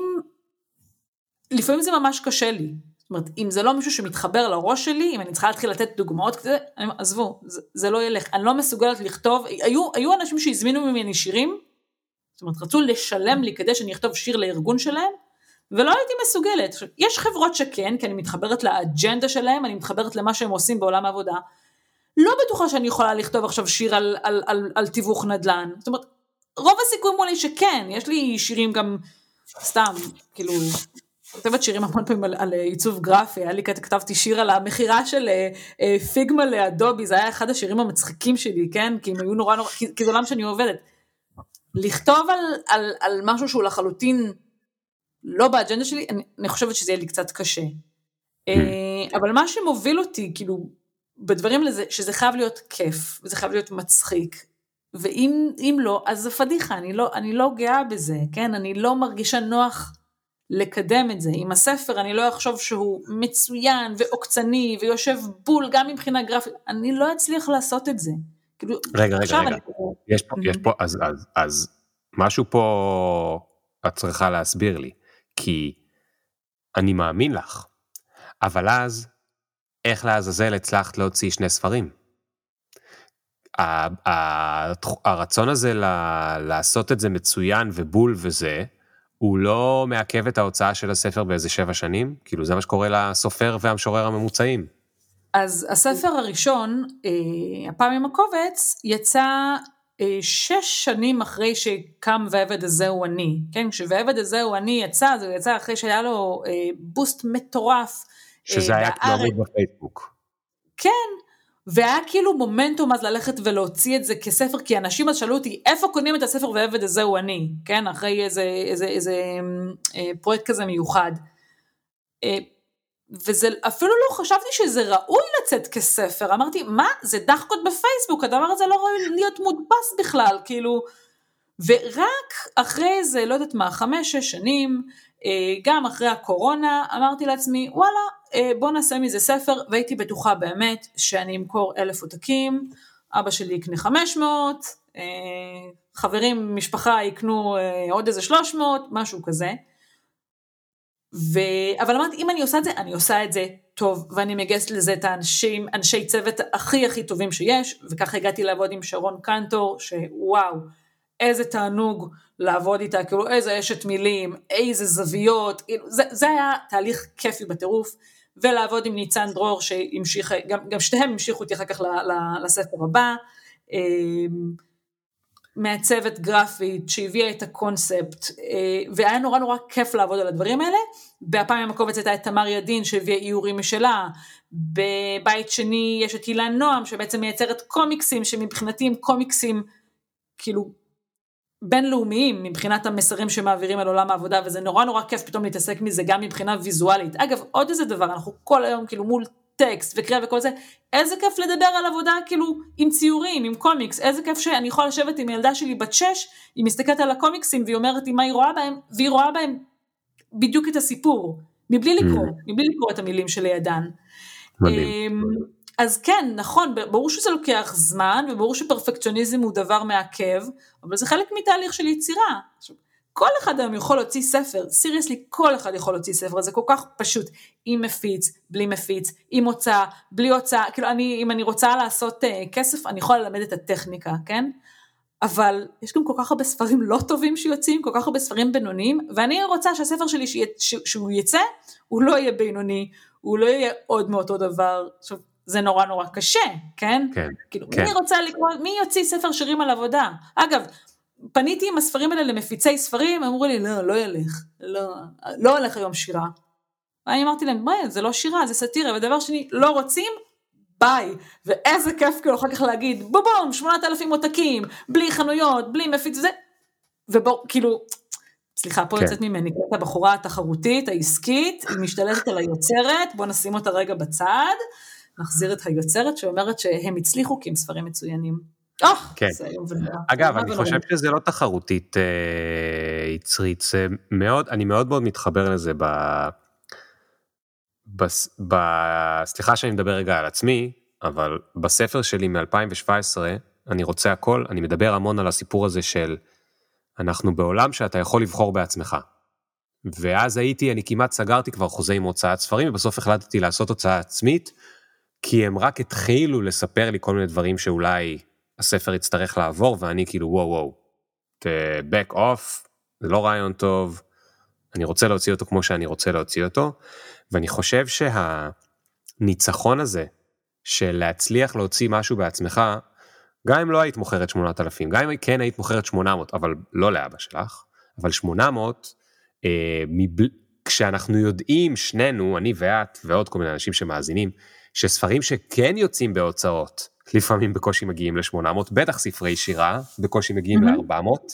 לפעמים זה ממש קשה לי. אומרת, אם זה לא מישהו שמתחבר לראש שלי, אם אני צריכה להתחיל לתת דוגמאות כזה, אני עזבו, זה, זה לא ילך, אני לא מסוגלת לכתוב, היו, היו אנשים שהזמינו ממני שירים, זאת אומרת, רצו לשלם לי כדי שאני אכתוב שיר לארגון שלהם, ולא הייתי מסוגלת. יש חברות שכן, כי אני מתחברת לאג'נדה שלהם, אני מתחברת למה שהם עושים בעולם העבודה. לא בטוחה שאני יכולה לכתוב עכשיו שיר על, על, על, על תיווך נדל"ן. זאת אומרת, רוב הסיכויים מולי שכן, יש לי שירים גם, סתם, כאילו, כותבת שירים המון פעמים על, על עיצוב גרפי, היה לי, כתבתי שיר על המכירה של אה, אה, פיגמה לאדובי, זה היה אחד השירים המצחיקים שלי, כן? כי הם היו נורא נורא, כי, כי זה עולם שאני עובדת. לכתוב על, על, על משהו שהוא לחלוטין לא באג'נדה שלי, אני, אני חושבת שזה יהיה לי קצת קשה. אה, אבל מה שמוביל אותי, כאילו, בדברים לזה, שזה חייב להיות כיף, וזה חייב להיות מצחיק, ואם לא, אז זה פדיחה, אני לא, אני לא גאה בזה, כן? אני לא מרגישה נוח לקדם את זה. עם הספר אני לא אחשוב שהוא מצוין ועוקצני ויושב בול גם מבחינה גרפית, אני לא אצליח לעשות את זה. כאילו, רגע, רגע, רגע, אני... יש פה, יש פה, אז, אז, אז משהו פה את צריכה להסביר לי, כי אני מאמין לך, אבל אז, איך לעזאזל הצלחת להוציא שני ספרים? הרצון הזה לעשות את זה מצוין ובול וזה, הוא לא מעכב את ההוצאה של הספר באיזה שבע שנים? כאילו זה מה שקורה לסופר והמשורר הממוצעים. אז הספר הראשון, אה, הפעם עם הקובץ, יצא אה, שש שנים אחרי שקם והעבד הזה הוא אני, כן? כשהעבד הזה הוא אני יצא, זה יצא אחרי שהיה לו אה, בוסט מטורף. שזה היה עמוד בפייסבוק. כן, והיה כאילו מומנטום אז ללכת ולהוציא את זה כספר, כי אנשים אז שאלו אותי, איפה קונים את הספר ועבד הזה הוא אני, כן, אחרי איזה, איזה, איזה אה, פרויקט כזה מיוחד. אה, וזה, אפילו לא חשבתי שזה ראוי לצאת כספר, אמרתי, מה, זה דחקות בפייסבוק, הדבר הזה לא ראוי להיות מודפס בכלל, כאילו, ורק אחרי איזה, לא יודעת מה, חמש, שש שנים, אה, גם אחרי הקורונה, אמרתי לעצמי, וואלה, בוא נעשה מזה ספר, והייתי בטוחה באמת שאני אמכור אלף עותקים, אבא שלי יקנה 500, אה, חברים, משפחה יקנו עוד איזה 300, משהו כזה. ו... אבל אמרתי, אם אני עושה את זה, אני עושה את זה טוב, ואני מגייסת לזה את האנשים, אנשי צוות הכי הכי טובים שיש, וככה הגעתי לעבוד עם שרון קנטור, שוואו, איזה תענוג לעבוד איתה, כאילו איזה אשת מילים, איזה זוויות, כאילו, זה, זה היה תהליך כיפי בטירוף, ולעבוד עם ניצן דרור שהמשיך, גם, גם שתיהם המשיכו אותי אחר כך ל, ל, לספר הבא, אמ, מעצבת גרפית שהביאה את הקונספט, אה, והיה נורא נורא כיף לעבוד על הדברים האלה. בהפעם עם הקובץ הייתה את תמר ידין שהביאה איורים משלה, בבית שני יש את אילן נועם שבעצם מייצרת קומיקסים שמבחינתי הם קומיקסים כאילו בינלאומיים מבחינת המסרים שמעבירים על עולם העבודה וזה נורא נורא כיף פתאום להתעסק מזה גם מבחינה ויזואלית. אגב עוד איזה דבר אנחנו כל היום כאילו מול טקסט וקריאה וכל זה איזה כיף לדבר על עבודה כאילו עם ציורים עם קומיקס איזה כיף שאני יכולה לשבת עם ילדה שלי בת שש היא מסתכלת על הקומיקסים והיא אומרת לי מה היא רואה בהם והיא רואה בהם בדיוק את הסיפור מבלי לקרוא mm. מבלי לקרוא את המילים שלידן. מדהים. אז כן, נכון, ברור שזה לוקח זמן, וברור שפרפקציוניזם הוא דבר מעכב, אבל זה חלק מתהליך של יצירה. כל אחד היום יכול להוציא ספר, סיריוסלי כל אחד יכול להוציא ספר, זה כל כך פשוט, עם מפיץ, בלי מפיץ, עם הוצאה, בלי הוצאה, כאילו אני, אם אני רוצה לעשות uh, כסף, אני יכולה ללמד את הטכניקה, כן? אבל יש גם כל כך הרבה ספרים לא טובים שיוצאים, כל כך הרבה ספרים בינוניים, ואני רוצה שהספר שלי, שיה, שהוא יצא, הוא לא יהיה בינוני, הוא לא יהיה עוד מאותו דבר. עכשיו, זה נורא נורא קשה, כן? כן. כאילו, כן. מי רוצה לקרוא, מי יוציא ספר שירים על עבודה? אגב, פניתי עם הספרים האלה למפיצי ספרים, אמרו לי, לא, לא ילך, לא, לא הולך היום שירה. ואני אמרתי להם, מה, זה לא שירה, זה סאטירה, ודבר שני, לא רוצים, ביי. ואיזה כיף כאילו אחר כך להגיד, בובום, 8,000 עותקים, בלי חנויות, בלי מפיץ וזה, ובואו, כאילו, סליחה, פה כן. יוצאת ממני, את הבחורה התחרותית, העסקית, היא משתלטת על היוצרת, בואו נשים אותה רגע בצד. נחזיר את היוצרת שאומרת שהם הצליחו כי הם ספרים מצוינים. Oh, כן. אגב, אני חושב שזה לא תחרותית אה, יצרית, זה מאוד, אני מאוד מאוד מתחבר לזה ב... ב... ב... סליחה שאני מדבר רגע על עצמי, אבל בספר שלי מ-2017, אני רוצה הכל, אני מדבר המון על הסיפור הזה של אנחנו בעולם שאתה יכול לבחור בעצמך. ואז הייתי, אני כמעט סגרתי כבר חוזה עם הוצאת ספרים, ובסוף החלטתי לעשות הוצאה עצמית, כי הם רק התחילו לספר לי כל מיני דברים שאולי הספר יצטרך לעבור, ואני כאילו, וואו וואו, back off, זה לא רעיון טוב, אני רוצה להוציא אותו כמו שאני רוצה להוציא אותו, ואני חושב שהניצחון הזה של להצליח להוציא משהו בעצמך, גם אם לא היית מוכרת 8,000, גם אם כן היית מוכרת 800, אבל לא לאבא שלך, אבל 800, אה, מבל... כשאנחנו יודעים, שנינו, אני ואת ועוד כל מיני אנשים שמאזינים, שספרים שכן יוצאים בהוצאות, לפעמים בקושי מגיעים ל-800, בטח ספרי שירה, בקושי מגיעים mm-hmm. ל-400,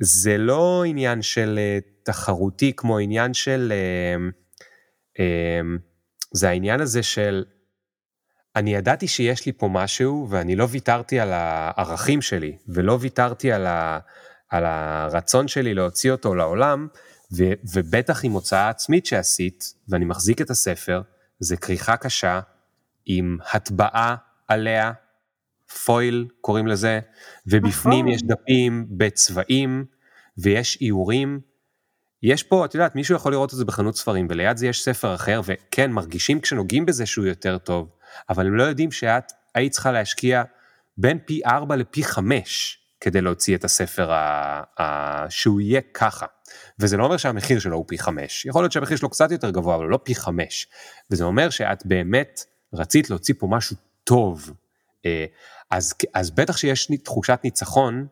זה לא עניין של uh, תחרותי כמו עניין של, uh, uh, זה העניין הזה של, אני ידעתי שיש לי פה משהו ואני לא ויתרתי על הערכים שלי ולא ויתרתי על, ה, על הרצון שלי להוציא אותו לעולם, ו, ובטח עם הוצאה עצמית שעשית, ואני מחזיק את הספר, זה כריכה קשה, עם הטבעה עליה, פויל קוראים לזה, ובפנים נכון. יש דפים בצבעים, ויש איורים. יש פה, את יודעת, מישהו יכול לראות את זה בחנות ספרים, וליד זה יש ספר אחר, וכן, מרגישים כשנוגעים בזה שהוא יותר טוב, אבל הם לא יודעים שאת היית צריכה להשקיע בין פי 4 לפי 5 כדי להוציא את הספר ה, ה, שהוא יהיה ככה. וזה לא אומר שהמחיר שלו הוא פי 5, יכול להיות שהמחיר שלו קצת יותר גבוה, אבל לא פי 5. וזה אומר שאת באמת רצית להוציא פה משהו טוב. אה, אז, אז בטח שיש תחושת ניצחון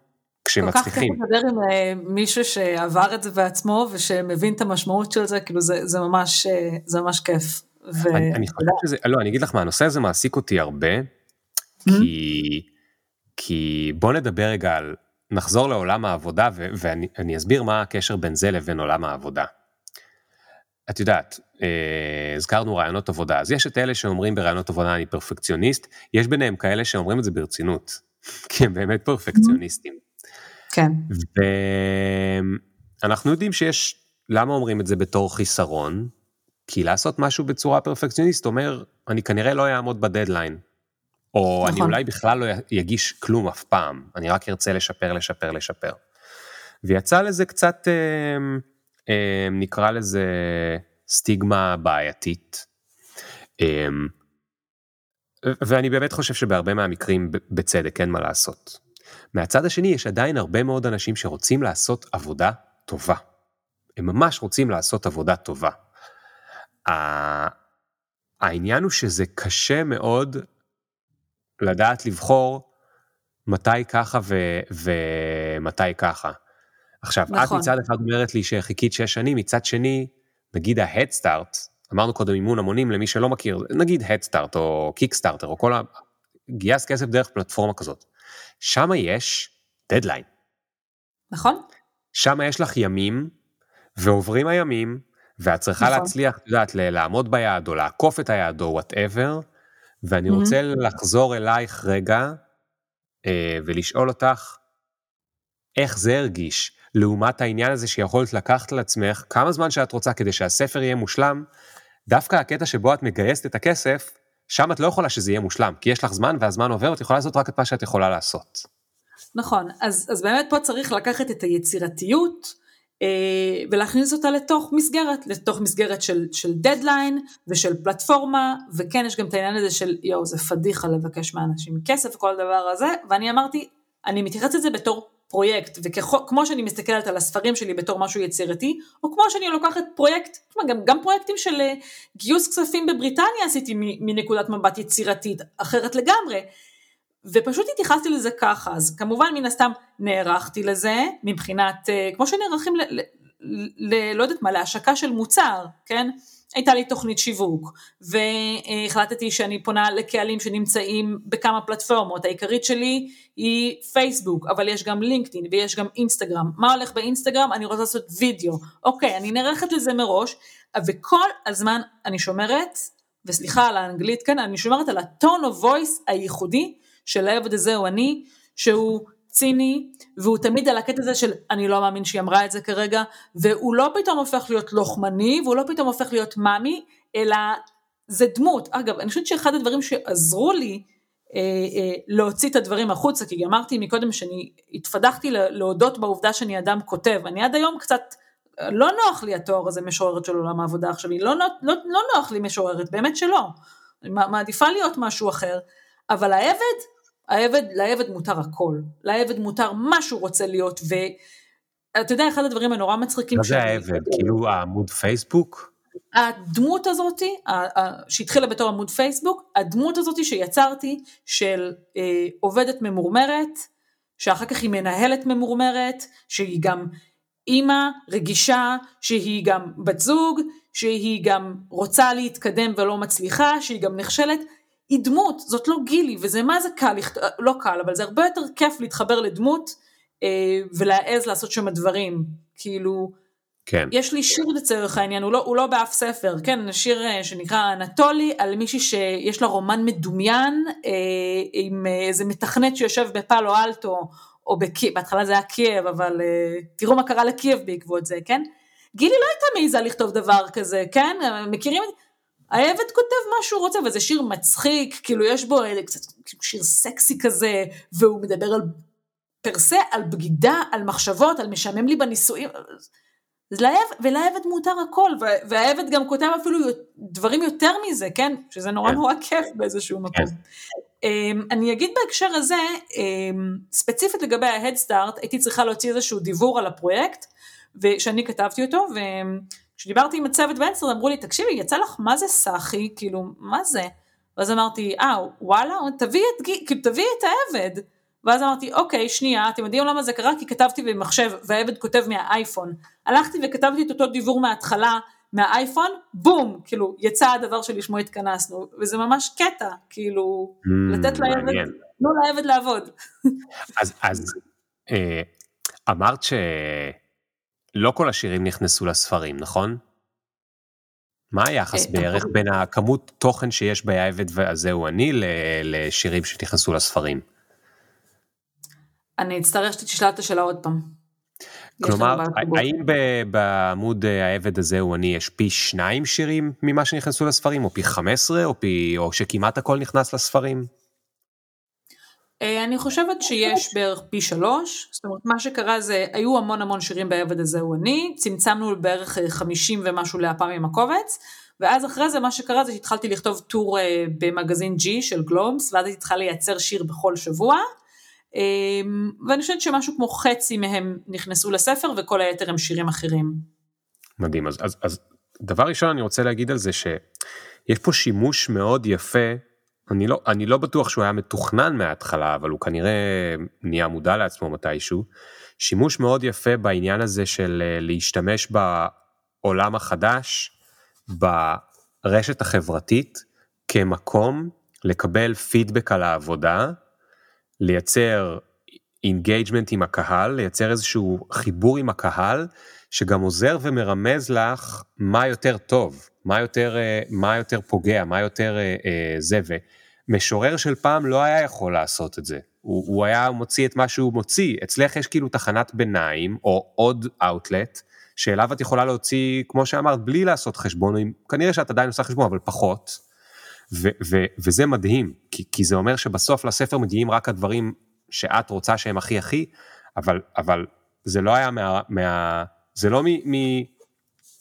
כשמצליחים. כל כך כיף לדבר עם אה, מישהו שעבר את זה בעצמו ושמבין את המשמעות של זה, כאילו זה, זה ממש, אה, זה ממש כיף. ו... אני, אני חושב שזה, לא, אני אגיד לך מה, הנושא הזה מעסיק אותי הרבה, mm-hmm. כי, כי בוא נדבר רגע על, נחזור לעולם העבודה ו, ואני אסביר מה הקשר בין זה לבין עולם העבודה. את יודעת, אה, הזכרנו רעיונות עבודה, אז יש את אלה שאומרים ברעיונות עבודה אני פרפקציוניסט, יש ביניהם כאלה שאומרים את זה ברצינות, כי הם באמת פרפקציוניסטים. כן. ואנחנו יודעים שיש, למה אומרים את זה בתור חיסרון? כי לעשות משהו בצורה פרפקציוניסט אומר, אני כנראה לא אעמוד בדדליין. או נכון. אני אולי בכלל לא יגיש כלום אף פעם, אני רק ארצה לשפר, לשפר, לשפר. ויצא לזה קצת, אה, אה, נקרא לזה סטיגמה בעייתית. אה, ואני באמת חושב שבהרבה מהמקרים בצדק אין מה לעשות. מהצד השני יש עדיין הרבה מאוד אנשים שרוצים לעשות עבודה טובה. הם ממש רוצים לעשות עבודה טובה. העניין הוא שזה קשה מאוד לדעת לבחור מתי ככה ו- ומתי ככה. עכשיו, נכון. את מצד אחד אומרת לי שחיכית שש שנים, מצד שני, נגיד Start, אמרנו קודם אימון המונים למי שלא מכיר, נגיד Start או Kickstarter או כל ה... גייס כסף דרך פלטפורמה כזאת. שם יש דדליין. נכון. שם יש לך ימים, ועוברים הימים, ואת צריכה נכון. להצליח, את יודעת, לעמוד ביעד, או לעקוף את היעד, או וואטאבר, ואני mm-hmm. רוצה לחזור אלייך רגע, אה, ולשאול אותך, איך זה הרגיש, לעומת העניין הזה שיכולת לקחת על עצמך כמה זמן שאת רוצה כדי שהספר יהיה מושלם, דווקא הקטע שבו את מגייסת את הכסף, שם את לא יכולה שזה יהיה מושלם, כי יש לך זמן והזמן עובר ואת יכולה לעשות רק את מה שאת יכולה לעשות. נכון, אז, אז באמת פה צריך לקחת את היצירתיות ולהכניס אותה לתוך מסגרת, לתוך מסגרת של, של דדליין ושל פלטפורמה, וכן יש גם את העניין הזה של יואו זה פדיחה לבקש מאנשים כסף וכל הדבר הזה, ואני אמרתי, אני מתייחסת לזה בתור פרויקט, וכמו שאני מסתכלת על הספרים שלי בתור משהו יצירתי, או כמו שאני לוקחת פרויקט, גם, גם פרויקטים של אה, גיוס כספים בבריטניה עשיתי מנקודת מבט יצירתית אחרת לגמרי, ופשוט התייחסתי לזה ככה, אז כמובן מן הסתם נערכתי לזה, מבחינת, אה, כמו שנערכים, ל, ל, ל, לא יודעת מה, להשקה של מוצר, כן? הייתה לי תוכנית שיווק, והחלטתי שאני פונה לקהלים שנמצאים בכמה פלטפורמות, העיקרית שלי היא פייסבוק, אבל יש גם לינקדאין ויש גם אינסטגרם. מה הולך באינסטגרם? אני רוצה לעשות וידאו. אוקיי, אני נערכת לזה מראש, וכל הזמן אני שומרת, וסליחה על האנגלית כאן, אני שומרת על הטון of voice הייחודי של העבד הזה הוא אני, שהוא ציני, והוא תמיד על הקטע הזה של אני לא מאמין שהיא אמרה את זה כרגע, והוא לא פתאום הופך להיות לוחמני, והוא לא פתאום הופך להיות מאמי, אלא זה דמות. אגב, אני חושבת שאחד הדברים שעזרו לי אה, אה, להוציא את הדברים החוצה, כי אמרתי מקודם שאני התפדחתי להודות בעובדה שאני אדם כותב, אני עד היום קצת לא נוח לי התואר הזה משוררת של עולם העבודה עכשיו, לא, לא, לא, לא נוח לי משוררת, באמת שלא. מעדיפה להיות משהו אחר, אבל העבד, העבד, לעבד מותר הכל. לעבד מותר מה שהוא רוצה להיות, ואתה יודע, אחד הדברים הנורא מצחיקים... מה זה העבד? כאילו העמוד פייסבוק? הדמות הזאתי, שהתחילה בתור עמוד פייסבוק, הדמות הזאתי שיצרתי של אה, עובדת ממורמרת, שאחר כך היא מנהלת ממורמרת, שהיא גם אימא רגישה, שהיא גם בת זוג, שהיא גם רוצה להתקדם ולא מצליחה, שהיא גם נכשלת, היא דמות, זאת לא גילי, וזה מה זה קל, לא קל, אבל זה הרבה יותר כיף להתחבר לדמות אה, ולהעז לעשות שם דברים, כאילו, כן. יש לי שיר לצורך העניין, הוא לא, הוא לא באף ספר, כן, שיר אה, שנקרא אנטולי, על מישהי שיש לה רומן מדומיין אה, עם איזה מתכנת שיושב בפאלו אלטו, או בקייב, בהתחלה זה היה קייב, אבל אה, תראו מה קרה לקייב בעקבות זה, כן? גילי לא הייתה מעיזה לכתוב דבר כזה, כן? מכירים? העבד כותב מה שהוא רוצה, וזה שיר מצחיק, כאילו יש בו קצת כאילו שיר סקסי כזה, והוא מדבר על פרסה, על בגידה, על מחשבות, על משעמם לי בנישואים. ולעבד מותר הכל, והעבד גם כותב אפילו דברים יותר מזה, כן? שזה נורא כן. נורא כיף באיזשהו כן. מקום. אמ, אני אגיד בהקשר הזה, אמ, ספציפית לגבי ההדסטארט, הייתי צריכה להוציא איזשהו דיבור על הפרויקט, שאני כתבתי אותו, וכשדיברתי עם הצוות באנסטרד אמרו לי, תקשיבי, יצא לך מה זה סאחי, כאילו, מה זה? ואז אמרתי, אה, וואלה, תביאי את, כאילו, תביא את העבד. ואז אמרתי, אוקיי, שנייה, אתם יודעים למה זה קרה? כי כתבתי במחשב, והעבד כותב מהאייפון. הלכתי וכתבתי את אותו דיבור מההתחלה, מהאייפון, בום, כאילו, יצא הדבר שלשמו התכנסנו, וזה ממש קטע, כאילו, mm, לתת לעבד, תנו לעבד לעבוד. אז, אז אה, אמרת שלא כל השירים נכנסו לספרים, נכון? מה היחס אה, בערך בין הכמות תוכן שיש בעבד והזהו אני לשירים שנכנסו לספרים? אני אצטרך שתשאל את השאלה עוד פעם. כלומר, האם בעמוד העבד הזה הוא אני יש פי שניים שירים ממה שנכנסו לספרים, או פי 15, או, פי, או שכמעט הכל נכנס לספרים? אה, אני חושבת שיש בערך פי שלוש, זאת אומרת מה שקרה זה, היו המון המון שירים בעבד הזה הוא אני, צמצמנו בערך 50 אה, ומשהו להפעם עם הקובץ, ואז אחרי זה מה שקרה זה שהתחלתי לכתוב טור במגזין G של גלובס, ואז הייתי צריכה לייצר שיר בכל שבוע, ואני חושבת שמשהו כמו חצי מהם נכנסו לספר וכל היתר הם שירים אחרים. מדהים, אז, אז, אז דבר ראשון אני רוצה להגיד על זה שיש פה שימוש מאוד יפה, אני לא, אני לא בטוח שהוא היה מתוכנן מההתחלה, אבל הוא כנראה נהיה מודע לעצמו מתישהו, שימוש מאוד יפה בעניין הזה של אה, להשתמש בעולם החדש, ברשת החברתית, כמקום לקבל פידבק על העבודה, לייצר engagement עם הקהל, לייצר איזשהו חיבור עם הקהל, שגם עוזר ומרמז לך מה יותר טוב, מה יותר, אה, מה יותר פוגע, מה יותר אה, זה, ומשורר של פעם לא היה יכול לעשות את זה. הוא, הוא היה מוציא את מה שהוא מוציא, אצלך יש כאילו תחנת ביניים, או עוד אאוטלט, שאליו את יכולה להוציא, כמו שאמרת, בלי לעשות חשבון, כנראה שאת עדיין עושה חשבון, אבל פחות. ו- ו- וזה מדהים, כי, כי זה אומר שבסוף לספר מגיעים רק הדברים שאת רוצה שהם הכי הכי, אבל, אבל זה לא היה מה... מה זה לא מ, מ,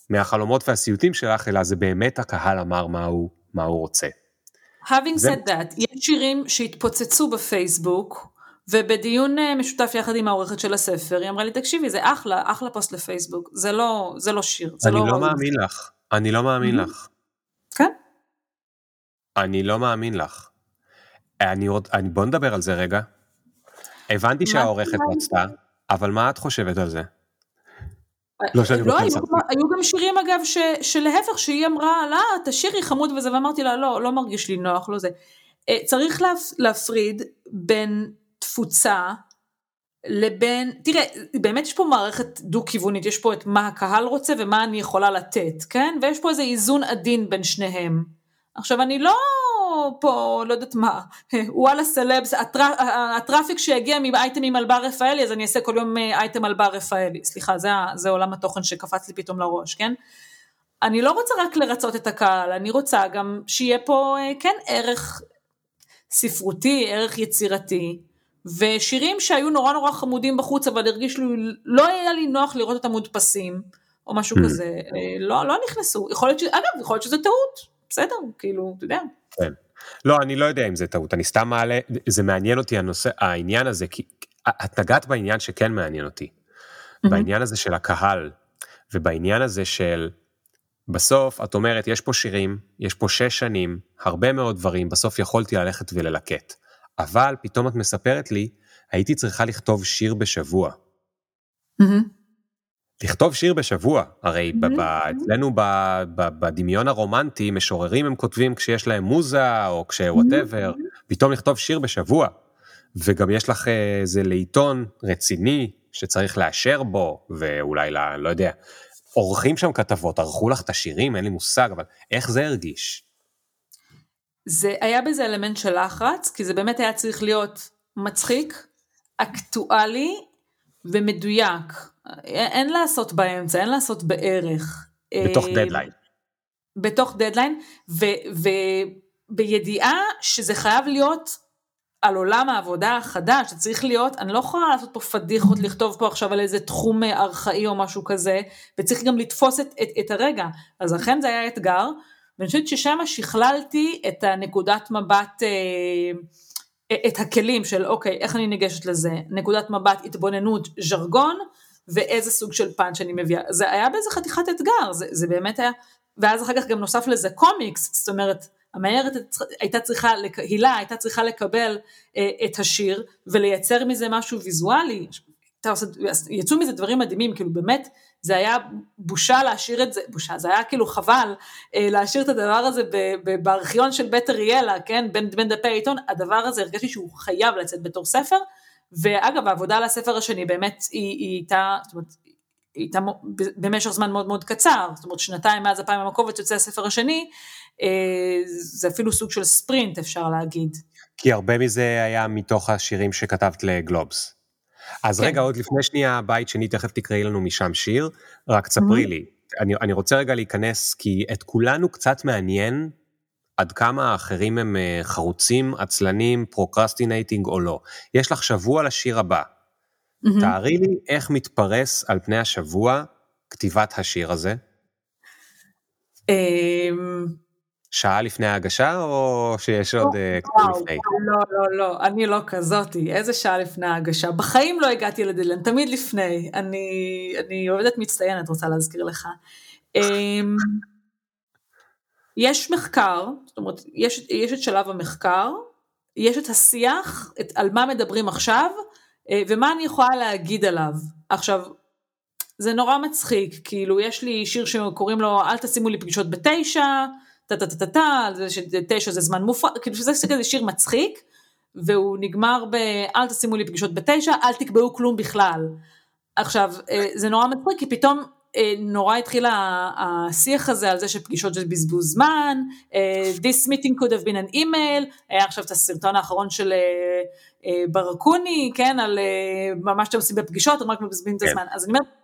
מהחלומות והסיוטים שלך, אלא זה באמת הקהל אמר מה הוא, מה הוא רוצה. Having said that, יש שירים שהתפוצצו בפייסבוק, ובדיון אה, משותף יחד עם העורכת של הספר, היא אמרה לי, תקשיבי, זה אחלה, אחלה פוסט לפייסבוק, זה לא, זה לא שיר. זה אני לא, לא מאמין לך, אני לא מאמין mm-hmm. לך. כן. אני לא מאמין לך. אני עוד, אני, בוא נדבר על זה רגע. הבנתי שהעורכת רצתה, אבל מה את חושבת על זה? לא שאני לא, היו, היו גם שירים אגב ש, שלהפך שהיא אמרה לה תשאירי חמוד וזה ואמרתי לה לא לא מרגיש לי נוח לא זה. אה, צריך להפ, להפריד בין תפוצה לבין תראה באמת יש פה מערכת דו כיוונית יש פה את מה הקהל רוצה ומה אני יכולה לתת כן ויש פה איזה איזון עדין בין שניהם. עכשיו אני לא פה, לא יודעת מה, וואלה סלבס, הטראפיק שהגיע מאייטמים על בר רפאלי, אז אני אעשה כל יום אה, אייטם על בר רפאלי, סליחה, זה, זה עולם התוכן שקפץ לי פתאום לראש, כן? אני לא רוצה רק לרצות את הקהל, אני רוצה גם שיהיה פה, אה, כן, ערך ספרותי, ערך יצירתי, ושירים שהיו נורא נורא חמודים בחוץ, אבל הרגיש לי, לא היה לי נוח לראות אותם מודפסים. או משהו mm. כזה, אה, לא, לא נכנסו, יכול להיות ש... אגב, יכול להיות שזה טעות, בסדר, כאילו, אתה יודע. כן. לא, אני לא יודע אם זה טעות, אני סתם מעלה, זה מעניין אותי הנושא, העניין הזה, כי את נגעת בעניין שכן מעניין אותי, mm-hmm. בעניין הזה של הקהל, ובעניין הזה של, בסוף את אומרת, יש פה שירים, יש פה שש שנים, הרבה מאוד דברים, בסוף יכולתי ללכת וללקט. אבל פתאום את מספרת לי, הייתי צריכה לכתוב שיר בשבוע. Mm-hmm. לכתוב שיר בשבוע, הרי mm-hmm. אצלנו בדמיון הרומנטי, משוררים הם כותבים כשיש להם מוזה, או כשוואטאבר, mm-hmm. פתאום לכתוב שיר בשבוע. וגם יש לך איזה לעיתון רציני שצריך לאשר בו, ואולי, לא, לא יודע, עורכים שם כתבות, ערכו לך את השירים, אין לי מושג, אבל איך זה הרגיש? זה היה בזה אלמנט של לחץ, כי זה באמת היה צריך להיות מצחיק, אקטואלי ומדויק. אין לעשות באמצע, אין לעשות בערך. בתוך דדליין. אה, בתוך דדליין, ובידיעה שזה חייב להיות על עולם העבודה החדש, שצריך להיות, אני לא יכולה לעשות פה פדיחות, לכתוב פה עכשיו על איזה תחום ארכאי או משהו כזה, וצריך גם לתפוס את, את, את הרגע. אז אכן זה היה אתגר, ואני חושבת ששם שכללתי את הנקודת מבט, אה, את הכלים של אוקיי, איך אני ניגשת לזה, נקודת מבט, התבוננות, ז'רגון, ואיזה סוג של פאנץ' אני מביאה. זה היה באיזה חתיכת אתגר, זה, זה באמת היה, ואז אחר כך גם נוסף לזה קומיקס, זאת אומרת, המאיירת הייתה צריכה, הילה הייתה צריכה לקבל אה, את השיר ולייצר מזה משהו ויזואלי, יצאו מזה דברים מדהימים, כאילו באמת זה היה בושה להשאיר את זה, בושה, זה היה כאילו חבל אה, להשאיר את הדבר הזה בארכיון של בית אריאלה, כן, בין, בין דפי העיתון, הדבר הזה הרגשתי שהוא חייב לצאת בתור ספר, ואגב העבודה על הספר השני באמת היא, היא הייתה, זאת אומרת, היא הייתה במשך זמן מאוד מאוד קצר, זאת אומרת שנתיים מאז הפעם המקובץ יוצא הספר השני, אה, זה אפילו סוג של ספרינט אפשר להגיד. כי הרבה מזה היה מתוך השירים שכתבת לגלובס. אז כן. רגע, עוד לפני שנייה, בית שני, תכף תקראי לנו משם שיר, רק תספרי mm-hmm. לי. אני, אני רוצה רגע להיכנס, כי את כולנו קצת מעניין עד כמה האחרים הם אה, חרוצים, עצלנים, procrastinating או לא. יש לך שבוע לשיר הבא. Mm-hmm. תארי לי איך מתפרס על פני השבוע כתיבת השיר הזה. שעה לפני ההגשה או שיש עוד אה, קצת לפני? לא, לא, לא, אני לא כזאתי, איזה שעה לפני ההגשה? בחיים לא הגעתי לדילן, תמיד לפני. אני, אני עובדת מצטיינת, רוצה להזכיר לך. אמ, יש מחקר, זאת אומרת, יש, יש את שלב המחקר, יש את השיח, את על מה מדברים עכשיו, אה, ומה אני יכולה להגיד עליו. עכשיו, זה נורא מצחיק, כאילו, יש לי שיר שקוראים לו אל תשימו לי פגישות בתשע, טה טה טה טה טה, זה שתשע זה זמן מופרע, כאילו שזה כזה שיר מצחיק, והוא נגמר ב אל תשימו לי פגישות בתשע, אל תקבעו כלום בכלל. עכשיו, אה, זה נורא מצחיק, כי פתאום אה, נורא התחיל השיח הזה על זה שפגישות זה בזבוז זמן, אה, this meeting could have been an email, היה עכשיו את הסרטון האחרון של ברקוני, כן, על מה שאתם עושים בפגישות, הם רק מבזבזים את כן. הזמן. אז אני אומרת,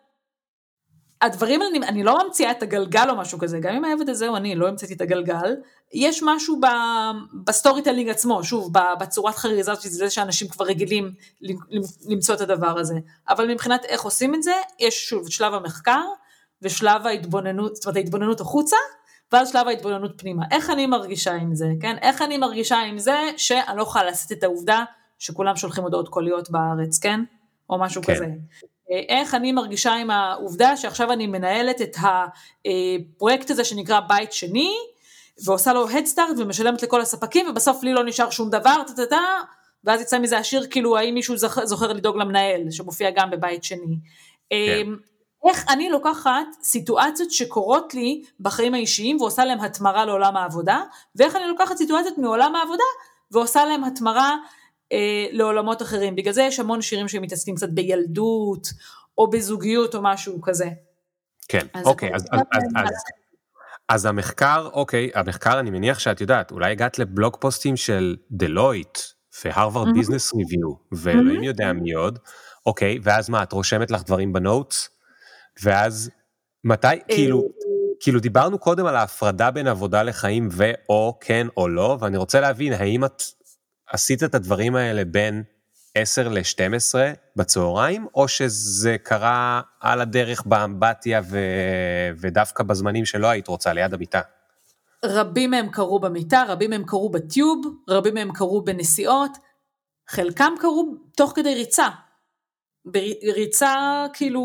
הדברים האלה, אני לא ממציאה את הגלגל או משהו כזה, גם אם העבד הזה הוא אני, לא המצאתי את הגלגל, יש משהו ב storytelling עצמו, שוב, בצורת חריזה של זה שאנשים כבר רגילים למצוא את הדבר הזה, אבל מבחינת איך עושים את זה, יש שוב את שלב המחקר ושלב ההתבוננות, זאת אומרת ההתבוננות החוצה, ואז שלב ההתבוננות פנימה. איך אני מרגישה עם זה, כן? איך אני מרגישה עם זה שאני לא יכולה לעשות את העובדה שכולם שולחים הודעות קוליות בארץ, כן? או משהו כן. כזה. איך אני מרגישה עם העובדה שעכשיו אני מנהלת את הפרויקט הזה שנקרא בית שני, ועושה לו הדסטארט ומשלמת לכל הספקים, ובסוף לי לא נשאר שום דבר, טה ואז יצא מזה השיר כאילו האם מישהו זוכר לדאוג למנהל, שמופיע גם בבית שני. כן. אמ, איך אני לוקחת סיטואציות שקורות לי בחיים האישיים ועושה להם התמרה לעולם העבודה, ואיך אני לוקחת סיטואציות מעולם העבודה ועושה להם התמרה אה, לעולמות אחרים. בגלל זה יש המון שירים שמתעסקים קצת בילדות, או בזוגיות או משהו כזה. כן, אז אוקיי, אז, אז, אז, אז, אז המחקר, אוקיי, המחקר אני מניח שאת יודעת, אולי הגעת לבלוג פוסטים של דלויט והרווארד ביזנס ריוויו, ואלוהים יודע מי עוד, אוקיי, ואז מה, את רושמת לך דברים בנוטס? ואז מתי, אה, כאילו, כאילו דיברנו קודם על ההפרדה בין עבודה לחיים ואו כן או לא, ואני רוצה להבין, האם את עשית את הדברים האלה בין 10 ל-12 בצהריים, או שזה קרה על הדרך באמבטיה ו... ודווקא בזמנים שלא היית רוצה, ליד המיטה? רבים מהם קרו במיטה, רבים מהם קרו בטיוב, רבים מהם קרו בנסיעות, חלקם קרו תוך כדי ריצה. ריצה כאילו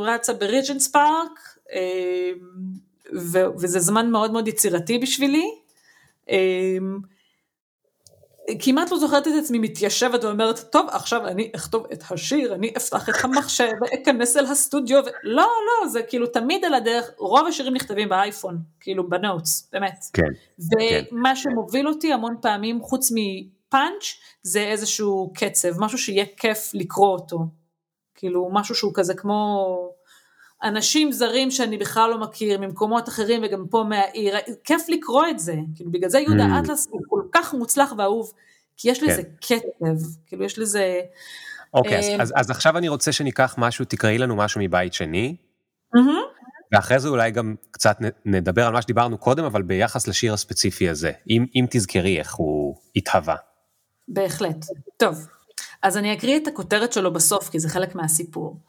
רצה בריג'נס פארק, אה, וזה זמן מאוד מאוד יצירתי בשבילי. כמעט לא זוכרת את עצמי מתיישבת ואומרת, טוב, עכשיו אני אכתוב את השיר, אני אפתח את המחשב ואכנס אל הסטודיו, ו... לא, לא, זה כאילו תמיד על הדרך, רוב השירים נכתבים באייפון, כאילו בנוטס, באמת. כן. ומה כן. שמוביל אותי המון פעמים, חוץ מפאנץ', זה איזשהו קצב, משהו שיהיה כיף לקרוא אותו. כאילו, משהו שהוא כזה כמו... אנשים זרים שאני בכלל לא מכיר ממקומות אחרים וגם פה מהעיר, כיף לקרוא את זה, כאילו בגלל זה יהודה mm. אטלס הוא כך מוצלח ואהוב, כי יש לזה כן. קצב, כאילו יש לזה... אוקיי, אז, אה, אז, אז עכשיו אני רוצה שניקח משהו, תקראי לנו משהו מבית שני, ואחרי זה אולי גם קצת נדבר על מה שדיברנו קודם, אבל ביחס לשיר הספציפי הזה, אם, אם תזכרי איך הוא התהווה. בהחלט. טוב, אז אני אקריא את הכותרת שלו בסוף, כי זה חלק מהסיפור.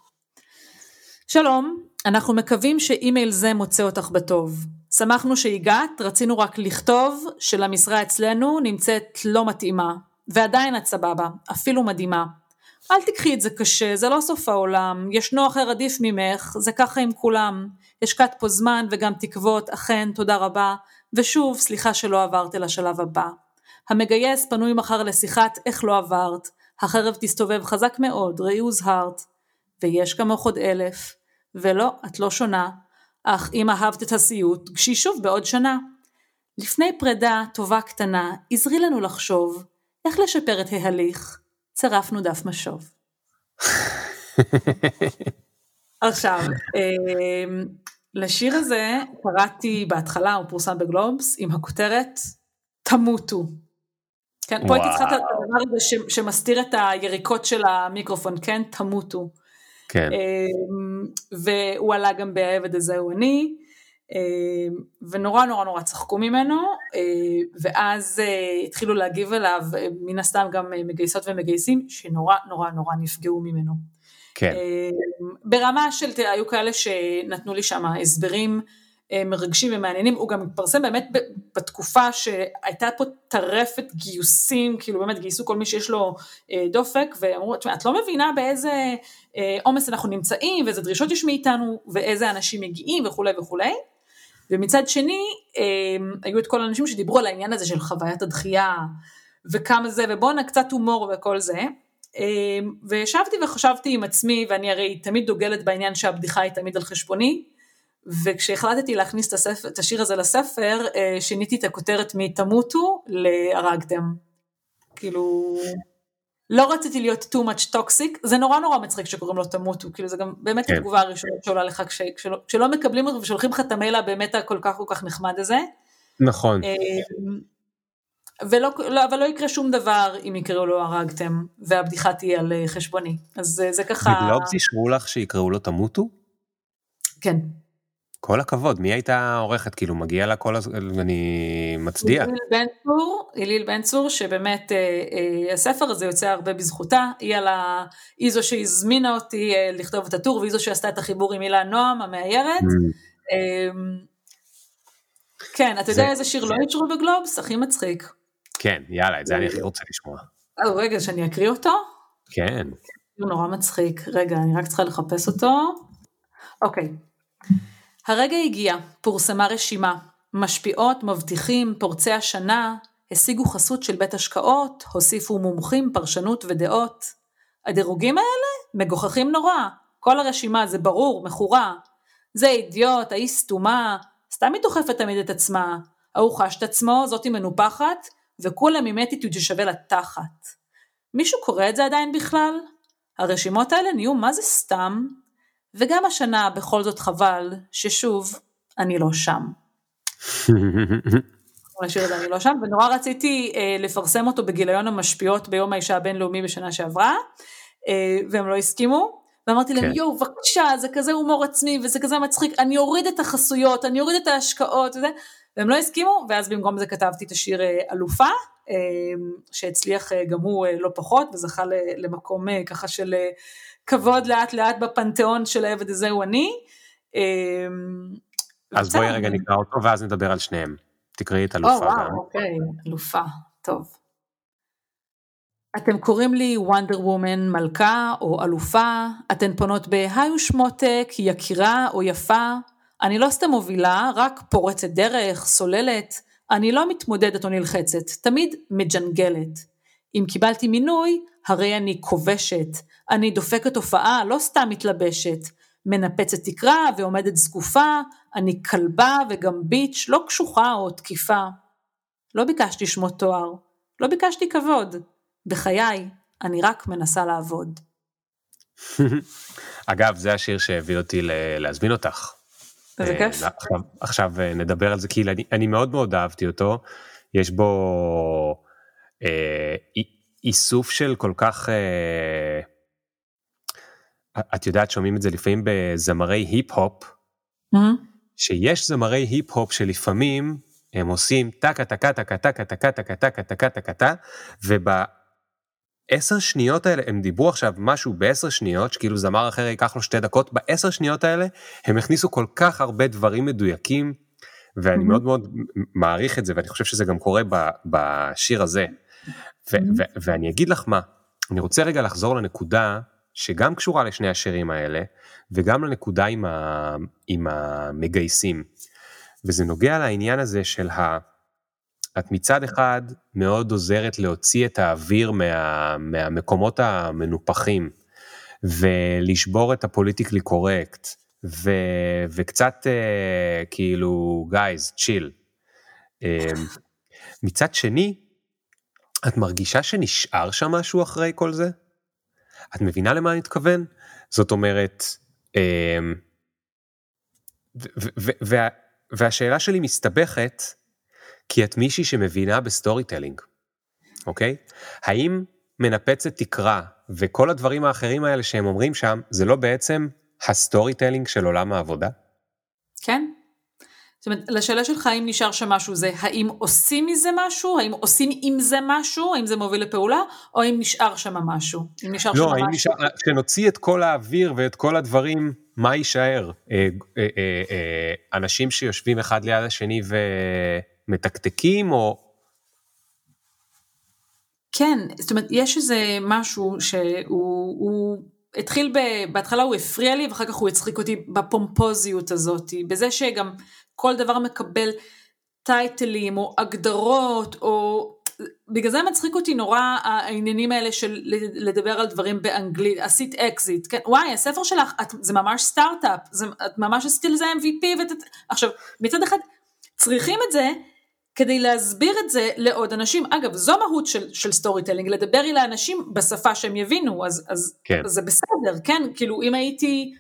שלום, אנחנו מקווים שאימייל זה מוצא אותך בטוב. שמחנו שהגעת, רצינו רק לכתוב שלמשרה אצלנו נמצאת לא מתאימה, ועדיין את סבבה, אפילו מדהימה. אל תקחי את זה קשה, זה לא סוף העולם, ישנו אחר עדיף ממך, זה ככה עם כולם. השקעת פה זמן וגם תקוות, אכן, תודה רבה, ושוב, סליחה שלא עברת אל השלב הבא. המגייס פנוי מחר לשיחת איך לא עברת, החרב תסתובב חזק מאוד, ראי הוזהרת. ויש כמוך עוד אלף. ולא, את לא שונה, אך אם אהבת את הסיוט, גשי שוב בעוד שנה. לפני פרידה טובה קטנה, עזרי לנו לחשוב איך לשפר את ההליך. צירפנו דף משוב. עכשיו, אמ, לשיר הזה קראתי בהתחלה, הוא פורסם בגלובס, עם הכותרת תמותו. כן, פה הייתי צריכה את הדבר הזה שמסתיר את היריקות של המיקרופון, כן, תמותו. כן. אמ, והוא עלה גם ב"העבד הזה הוא אני", אמ, ונורא נורא נורא צחקו ממנו, אמ, ואז אה, התחילו להגיב אליו, אה, מן הסתם גם אה, מגייסות ומגייסים, שנורא נורא נורא נפגעו ממנו. כן. ברמה של, היו כאלה שנתנו לי שם הסברים. אה, מרגשים ומעניינים, הוא גם התפרסם באמת בתקופה שהייתה פה טרפת גיוסים, כאילו באמת גייסו כל מי שיש לו אה, דופק, ואמרו, את לא מבינה באיזה אה, עומס אנחנו נמצאים, ואיזה דרישות יש מאיתנו, ואיזה אנשים מגיעים וכולי וכולי. ומצד שני, היו את כל האנשים שדיברו על העניין הזה של חוויית הדחייה, וכמה זה, ובואנה קצת הומור וכל זה. וישבתי וחשבתי עם עצמי, ואני הרי תמיד דוגלת בעניין שהבדיחה היא תמיד על חשבוני, וכשהחלטתי להכניס את, הספר, את השיר הזה לספר, אה, שיניתי את הכותרת מ"תמותו" ל"הרגתם". כאילו, לא רציתי להיות too much toxic, זה נורא נורא מצחיק שקוראים לו תמותו, כאילו זה גם באמת כן. התגובה הראשונה שעולה לך כש, כשלא, כשלא מקבלים אותו ושולחים לך את המייל הבאמת הכל כך כל כך נחמד הזה. נכון. אה, ולא, לא, אבל לא יקרה שום דבר אם יקראו לו הרגתם, והבדיחה תהיה על אה, חשבוני, אז זה ככה... בגלובס אישרו לך שיקראו לו תמותו? כן. כל הכבוד, מי הייתה עורכת? כאילו מגיע לה כל הזמן, אני מצדיע. איליל בן צור, איליל בן צור, שבאמת אה, אה, הספר הזה יוצא הרבה בזכותה, היא, ה... היא זו שהזמינה אותי אה, לכתוב את הטור, והיא זו שעשתה את החיבור עם הילה נועם המאיירת. Mm. אה, כן, אתה זה... יודע איזה שיר לא נשארו בגלובס? הכי מצחיק. כן, יאללה, את זה אני הכי רוצה לשמוע. אה, רגע, שאני אקריא אותו? כן. הוא נורא מצחיק. רגע, אני רק צריכה לחפש אותו. אוקיי. הרגע הגיע, פורסמה רשימה. משפיעות, מבטיחים, פורצי השנה, השיגו חסות של בית השקעות, הוסיפו מומחים, פרשנות ודעות. הדירוגים האלה מגוחכים נורא. כל הרשימה זה ברור, מכורה. זה אידיוט, ההיא סתומה, סתם היא דוחפת תמיד את עצמה. ההוא חש את עצמו, זאתי מנופחת, וכולם עם אטיטוד ששווה לתחת. מישהו קורא את זה עדיין בכלל? הרשימות האלה נהיו מה זה סתם, וגם השנה בכל זאת חבל ששוב אני לא שם. נשאיר את זה אני לא שם, ונורא רציתי אה, לפרסם אותו בגיליון המשפיעות ביום האישה הבינלאומי בשנה שעברה, אה, והם לא הסכימו, ואמרתי להם, כן. יואו, בבקשה, זה כזה הומור עצמי, וזה כזה מצחיק, אני אוריד את החסויות, אני אוריד את ההשקעות, וזה, והם לא הסכימו, ואז במקום זה כתבתי את השיר אה, אלופה, שהצליח גם הוא לא פחות וזכה למקום ככה של כבוד לאט לאט בפנתיאון של העבד הזה הוא אני. אז בואי רגע נקרא אותו ואז נדבר על שניהם. תקראי את אלופה. או וואו, אוקיי, אלופה, טוב. אתם קוראים לי וונדר וומן מלכה או אלופה, אתן פונות בהיי ושמותק, יקירה או יפה, אני לא סתם מובילה, רק פורצת דרך, סוללת, אני לא מתמודדת או נלחצת, תמיד מג'נגלת. אם קיבלתי מינוי, הרי אני כובשת, אני דופקת הופעה, לא סתם מתלבשת, מנפצת תקרה ועומדת זקופה, אני כלבה וגם ביץ', לא קשוחה או תקיפה. לא ביקשתי שמות תואר, לא ביקשתי כבוד, בחיי, אני רק מנסה לעבוד. אגב, זה השיר שהביא אותי להזמין אותך. איזה כיף. עכשיו, עכשיו אה, נדבר על זה, כי אני, אני מאוד מאוד אהבתי אותו. יש בו אה, איסוף של כל כך... אה, את יודעת, שומעים את זה לפעמים בזמרי היפ-הופ, mm-hmm. שיש זמרי היפ-הופ שלפעמים הם עושים טקה טקה טקה טקה טקה טקה טקה טקה טקה טקה, ובעשר שניות האלה, הם דיברו עכשיו משהו בעשר שניות, שכאילו זמר אחר ייקח לו שתי דקות, בעשר שניות האלה הם הכניסו כל כך הרבה דברים מדויקים, ואני mm-hmm. מאוד מאוד מעריך את זה, ואני חושב שזה גם קורה בשיר הזה. mm-hmm. ואני אגיד לך מה, אני רוצה רגע לחזור לנקודה שגם קשורה לשני השירים האלה, וגם לנקודה עם, ה- עם המגייסים. וזה נוגע לעניין הזה של ה... את מצד אחד מאוד עוזרת להוציא את האוויר מה, מהמקומות המנופחים, ולשבור את הפוליטיקלי קורקט, ו, וקצת uh, כאילו, גייז, צ'יל. אה, מצד שני, את מרגישה שנשאר שם משהו אחרי כל זה? את מבינה למה אני מתכוון? זאת אומרת, אממ, וה, והשאלה שלי מסתבכת, כי את מישהי שמבינה ב storytelling, אוקיי? האם מנפצת תקרה וכל הדברים האחרים האלה שהם אומרים שם, זה לא בעצם ה storytelling של עולם העבודה? כן. זאת אומרת, לשאלה שלך האם נשאר שם משהו זה האם עושים מזה משהו, האם עושים עם זה משהו, האם זה מוביל לפעולה, או האם נשאר שם משהו? אם נשאר לא, שם משהו... נשאר, כשנוציא את כל האוויר ואת כל הדברים, מה יישאר? אה, אה, אה, אנשים שיושבים אחד ליד השני ומתקתקים, או... כן, זאת אומרת, יש איזה משהו שהוא התחיל, ב, בהתחלה הוא הפריע לי, ואחר כך הוא הצחיק אותי בפומפוזיות הזאת, בזה שגם כל דבר מקבל טייטלים או הגדרות או בגלל זה מצחיק אותי נורא העניינים האלה של לדבר על דברים באנגלית, עשית אקזיט, כן, וואי הספר שלך, את, זה ממש סטארט-אפ, זה, את ממש עשית לזה MVP, ות, עכשיו מצד אחד צריכים את זה כדי להסביר את זה לעוד אנשים, אגב זו מהות של, של storytelling, לדבר אל האנשים בשפה שהם יבינו, אז, אז, כן. אז זה בסדר, כן, כאילו אם הייתי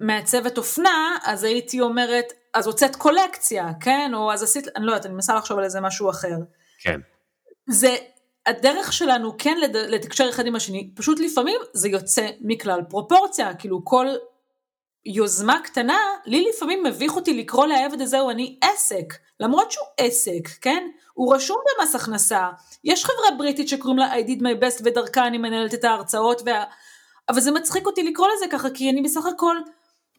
מעצבת אופנה, אז הייתי אומרת, אז הוצאת קולקציה, כן? או אז עשית, אני לא יודעת, אני מנסה לחשוב על איזה משהו אחר. כן. זה, הדרך שלנו כן לד, לתקשר אחד עם השני, פשוט לפעמים זה יוצא מכלל פרופורציה, כאילו כל יוזמה קטנה, לי לפעמים מביך אותי לקרוא לעבד הזה הוא אני עסק, למרות שהוא עסק, כן? הוא רשום במס הכנסה, יש חברה בריטית שקוראים לה I did my best ודרכה אני מנהלת את ההרצאות וה... אבל זה מצחיק אותי לקרוא לזה ככה, כי אני בסך הכל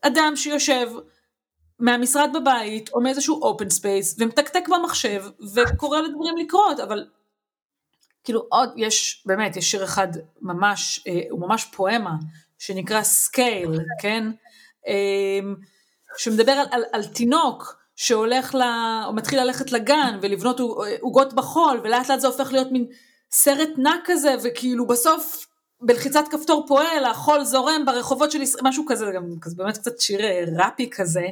אדם שיושב מהמשרד בבית, או מאיזשהו open space, ומתקתק במחשב, וגורם לדברים לקרות, אבל כאילו עוד, יש, באמת, יש שיר אחד ממש, אה, הוא ממש פואמה, שנקרא scale, כן? אה, שמדבר על, על, על תינוק שהולך ל... או מתחיל ללכת לגן ולבנות עוגות בחול, ולאט לאט זה הופך להיות מין סרט נע כזה, וכאילו בסוף בלחיצת כפתור פועל, החול זורם ברחובות של ישראל, משהו כזה, גם כזה, באמת קצת שיר אה, ראפי כזה,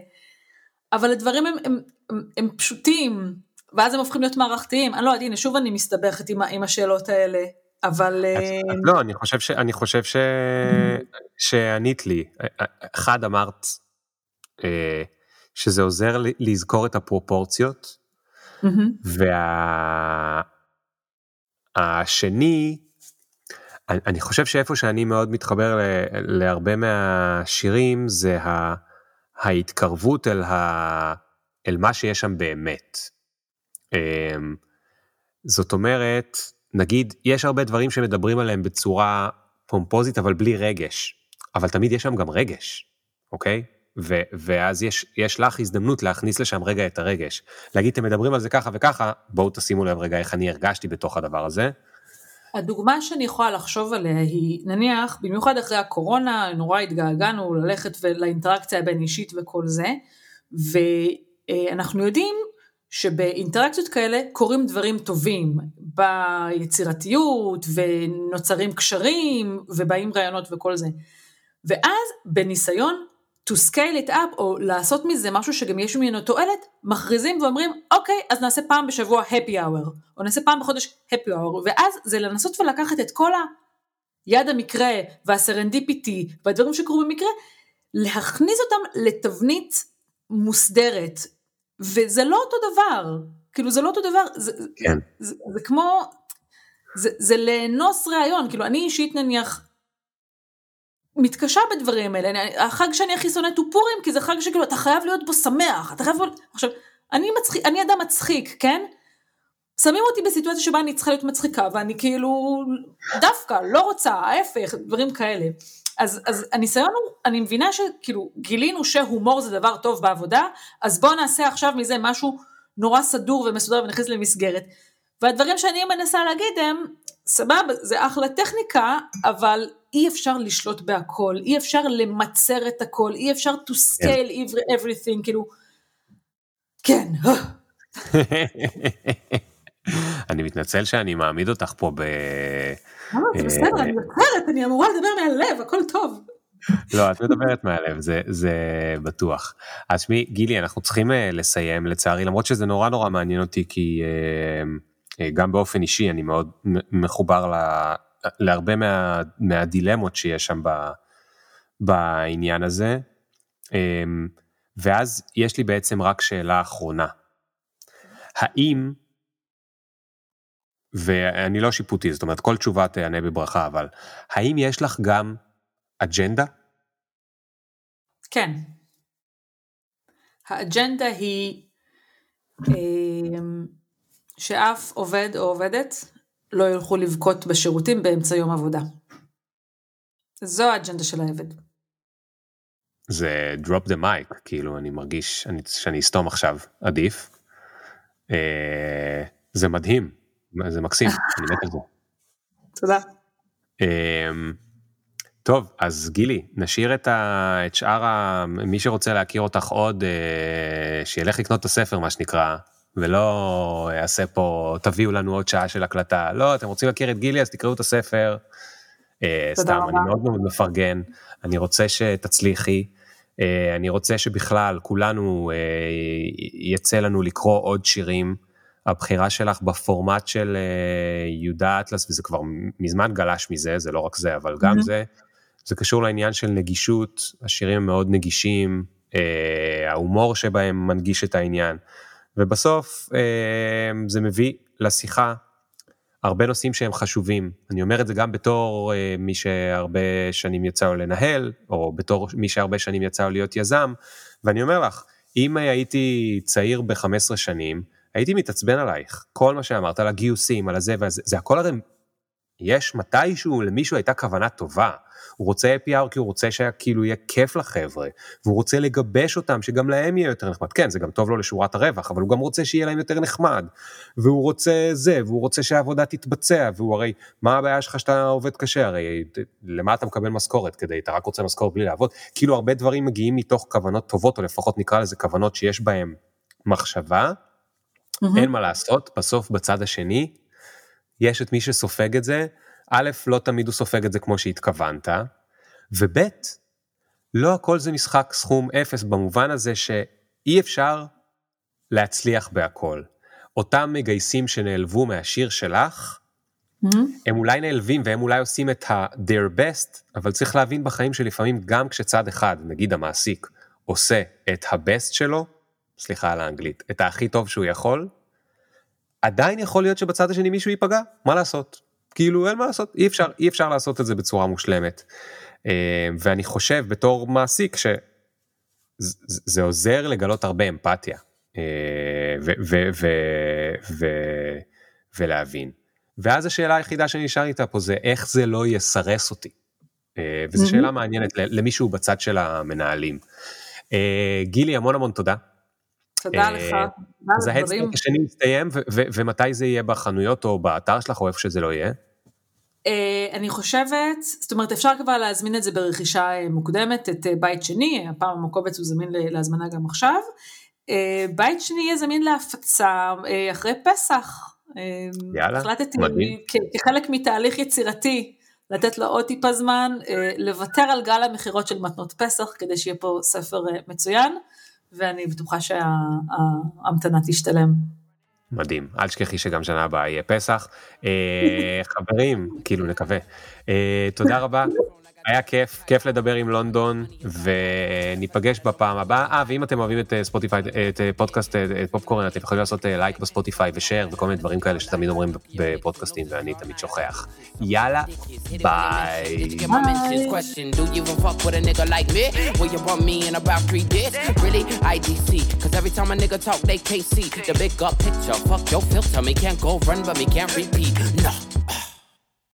אבל הדברים הם, הם, הם, הם פשוטים, ואז הם הופכים להיות מערכתיים. אני לא יודעת, הנה, שוב אני מסתבכת עם, עם השאלות האלה, אבל... אז, אז אה, לא, אני חושב, ש, אני חושב ש, שענית לי. אחד, אמרת שזה עוזר לזכור את הפרופורציות, והשני, אני, חושב שאיפה שאני מאוד מתחבר ל, להרבה מהשירים זה ה, ההתקרבות אל, ה, אל מה שיש שם באמת. אמ, זאת אומרת, נגיד, יש הרבה דברים שמדברים עליהם בצורה פומפוזית, אבל בלי רגש. אבל תמיד יש שם גם רגש, אוקיי? ו- ואז יש, יש לך הזדמנות להכניס לשם רגע את הרגש. להגיד, אתם מדברים על זה ככה וככה, בואו תשימו לב רגע איך אני הרגשתי בתוך הדבר הזה. הדוגמה שאני יכולה לחשוב עליה היא, נניח, במיוחד אחרי הקורונה, נורא התגעגענו ללכת לאינטראקציה הבין אישית וכל זה, ואנחנו יודעים שבאינטראקציות כאלה קורים דברים טובים ביצירתיות ונוצרים קשרים ובאים רעיונות וכל זה. ואז בניסיון to scale it up או לעשות מזה משהו שגם יש ממנו תועלת, מכריזים ואומרים אוקיי אז נעשה פעם בשבוע happy hour או נעשה פעם בחודש happy hour ואז זה לנסות ולקחת את כל היד המקרה והסרנדיפיטי והדברים שקרו במקרה, להכניס אותם לתבנית מוסדרת. וזה לא אותו דבר, כאילו זה לא אותו דבר, זה, כן. זה, זה, זה כמו, זה, זה לאנוס ראיון, כאילו אני אישית נניח מתקשה בדברים האלה, החג שאני הכי שונאת הוא פורים, כי זה חג שכאילו אתה חייב להיות בו שמח, אתה חייב... עכשיו, אני, מצחיק, אני אדם מצחיק, כן? שמים אותי בסיטואציה שבה אני צריכה להיות מצחיקה, ואני כאילו דווקא לא רוצה, ההפך, דברים כאלה. אז, אז הניסיון הוא, אני מבינה שכאילו גילינו שהומור זה דבר טוב בעבודה, אז בואו נעשה עכשיו מזה משהו נורא סדור ומסודר ונכניס למסגרת. והדברים שאני מנסה להגיד הם, סבבה, זה אחלה טכניקה, אבל אי אפשר לשלוט בהכל, אי אפשר למצר את הכל, אי אפשר to scale yeah. everything, כאילו, כן. אני מתנצל שאני מעמיד אותך פה ב... לא, זה בסדר, אני יוצרת, אני אמורה לדבר מהלב, הכל טוב. לא, את מדברת מהלב, זה, זה בטוח. אז שמי, גילי, אנחנו צריכים אה, לסיים לצערי, למרות שזה נורא נורא מעניין אותי, כי אה, אה, גם באופן אישי אני מאוד מחובר להרבה מה, מהדילמות שיש שם ב, בעניין הזה. ואז יש לי בעצם רק שאלה אחרונה. האם ואני לא שיפוטי, זאת אומרת, כל תשובה תענה בברכה, אבל האם יש לך גם אג'נדה? כן. האג'נדה היא אמ, שאף עובד או עובדת לא ילכו לבכות בשירותים באמצע יום עבודה. זו האג'נדה של העבד. זה drop the mic, כאילו אני מרגיש אני, שאני אסתום עכשיו, עדיף. אה, זה מדהים, זה מקסים, אני מת על זה. תודה. אמ, טוב, אז גילי, נשאיר את, ה, את שאר ה... מי שרוצה להכיר אותך עוד, אה, שילך לקנות את הספר, מה שנקרא, ולא יעשה פה, תביאו לנו עוד שעה של הקלטה. לא, אתם רוצים להכיר את גילי, אז תקראו את הספר. אה, סתם, רבה. אני מאוד מאוד מפרגן, אני רוצה שתצליחי. אה, אני רוצה שבכלל כולנו יצא לנו לקרוא עוד שירים. הבחירה שלך בפורמט של אה, יהודה אטלס, וזה כבר מזמן גלש מזה, זה לא רק זה, אבל גם mm-hmm. זה, זה קשור לעניין של נגישות, השירים הם מאוד נגישים, אה, ההומור שבהם מנגיש את העניין, ובסוף אה, זה מביא לשיחה הרבה נושאים שהם חשובים. אני אומר את זה גם בתור אה, מי שהרבה שנים יצא לו לנהל, או בתור מי שהרבה שנים יצא לו להיות יזם, ואני אומר לך, אם הייתי צעיר ב-15 שנים, הייתי מתעצבן עלייך, כל מה שאמרת על הגיוסים, על הזה והזה, זה הכל הרי, יש מתישהו למישהו הייתה כוונה טובה, הוא רוצה APR כי הוא רוצה שכאילו יהיה כיף לחבר'ה, והוא רוצה לגבש אותם, שגם להם יהיה יותר נחמד, כן, זה גם טוב לו לשורת הרווח, אבל הוא גם רוצה שיהיה להם יותר נחמד, והוא רוצה זה, והוא רוצה שהעבודה תתבצע, והוא הרי, מה הבעיה שלך שאתה עובד קשה, הרי למה אתה מקבל משכורת כדי, אתה רק רוצה משכורת בלי לעבוד, כאילו הרבה דברים מגיעים מתוך כוונות טובות, או לפחות נקרא לזה כוונות שיש בהם מחשבה, Mm-hmm. אין מה לעשות, בסוף בצד השני, יש את מי שסופג את זה, א', לא תמיד הוא סופג את זה כמו שהתכוונת, וב', לא הכל זה משחק סכום אפס במובן הזה שאי אפשר להצליח בהכל. אותם מגייסים שנעלבו מהשיר שלך, mm-hmm. הם אולי נעלבים והם אולי עושים את ה-their best, אבל צריך להבין בחיים שלפעמים גם כשצד אחד, נגיד המעסיק, עושה את ה-best שלו, סליחה על האנגלית, את הכי טוב שהוא יכול, עדיין יכול להיות שבצד השני מישהו ייפגע, מה לעשות? כאילו אין מה לעשות, אי אפשר, אי אפשר לעשות את זה בצורה מושלמת. אה, ואני חושב בתור מעסיק שזה עוזר לגלות הרבה אמפתיה. אה, ו, ו, ו, ו, ולהבין. ואז השאלה היחידה שנשאר איתה פה זה איך זה לא יסרס אותי. אה, וזו mm-hmm. שאלה מעניינת למישהו בצד של המנהלים. אה, גילי, המון המון תודה. תודה לך. אז ההדסטארט השני מסתיים, ומתי זה יהיה בחנויות או באתר שלך או איפה שזה לא יהיה? אני חושבת, זאת אומרת אפשר כבר להזמין את זה ברכישה מוקדמת, את בית שני, הפעם הקובץ הוא זמין להזמנה גם עכשיו. בית שני יהיה זמין להפצה אחרי פסח. יאללה, החלטתי, מדהים. כחלק מתהליך יצירתי, לתת לו עוד טיפה זמן, לוותר על גל המכירות של מתנות פסח, כדי שיהיה פה ספר מצוין, ואני בטוחה שההמתנה תשתלם. מדהים, אל תשכחי שגם שנה הבאה יהיה פסח. חברים, כאילו נקווה. תודה רבה. היה כיף, כיף לדבר עם לונדון, וניפגש בפעם הבאה. אה, ואם אתם אוהבים את ספוטיפיי, את פודקאסט, את פופקורן, אתם יכולים לעשות לייק בספוטיפיי ושאר וכל מיני דברים כאלה שתמיד אומרים בפודקאסטים, ואני תמיד שוכח. יאללה, ביי. Nah.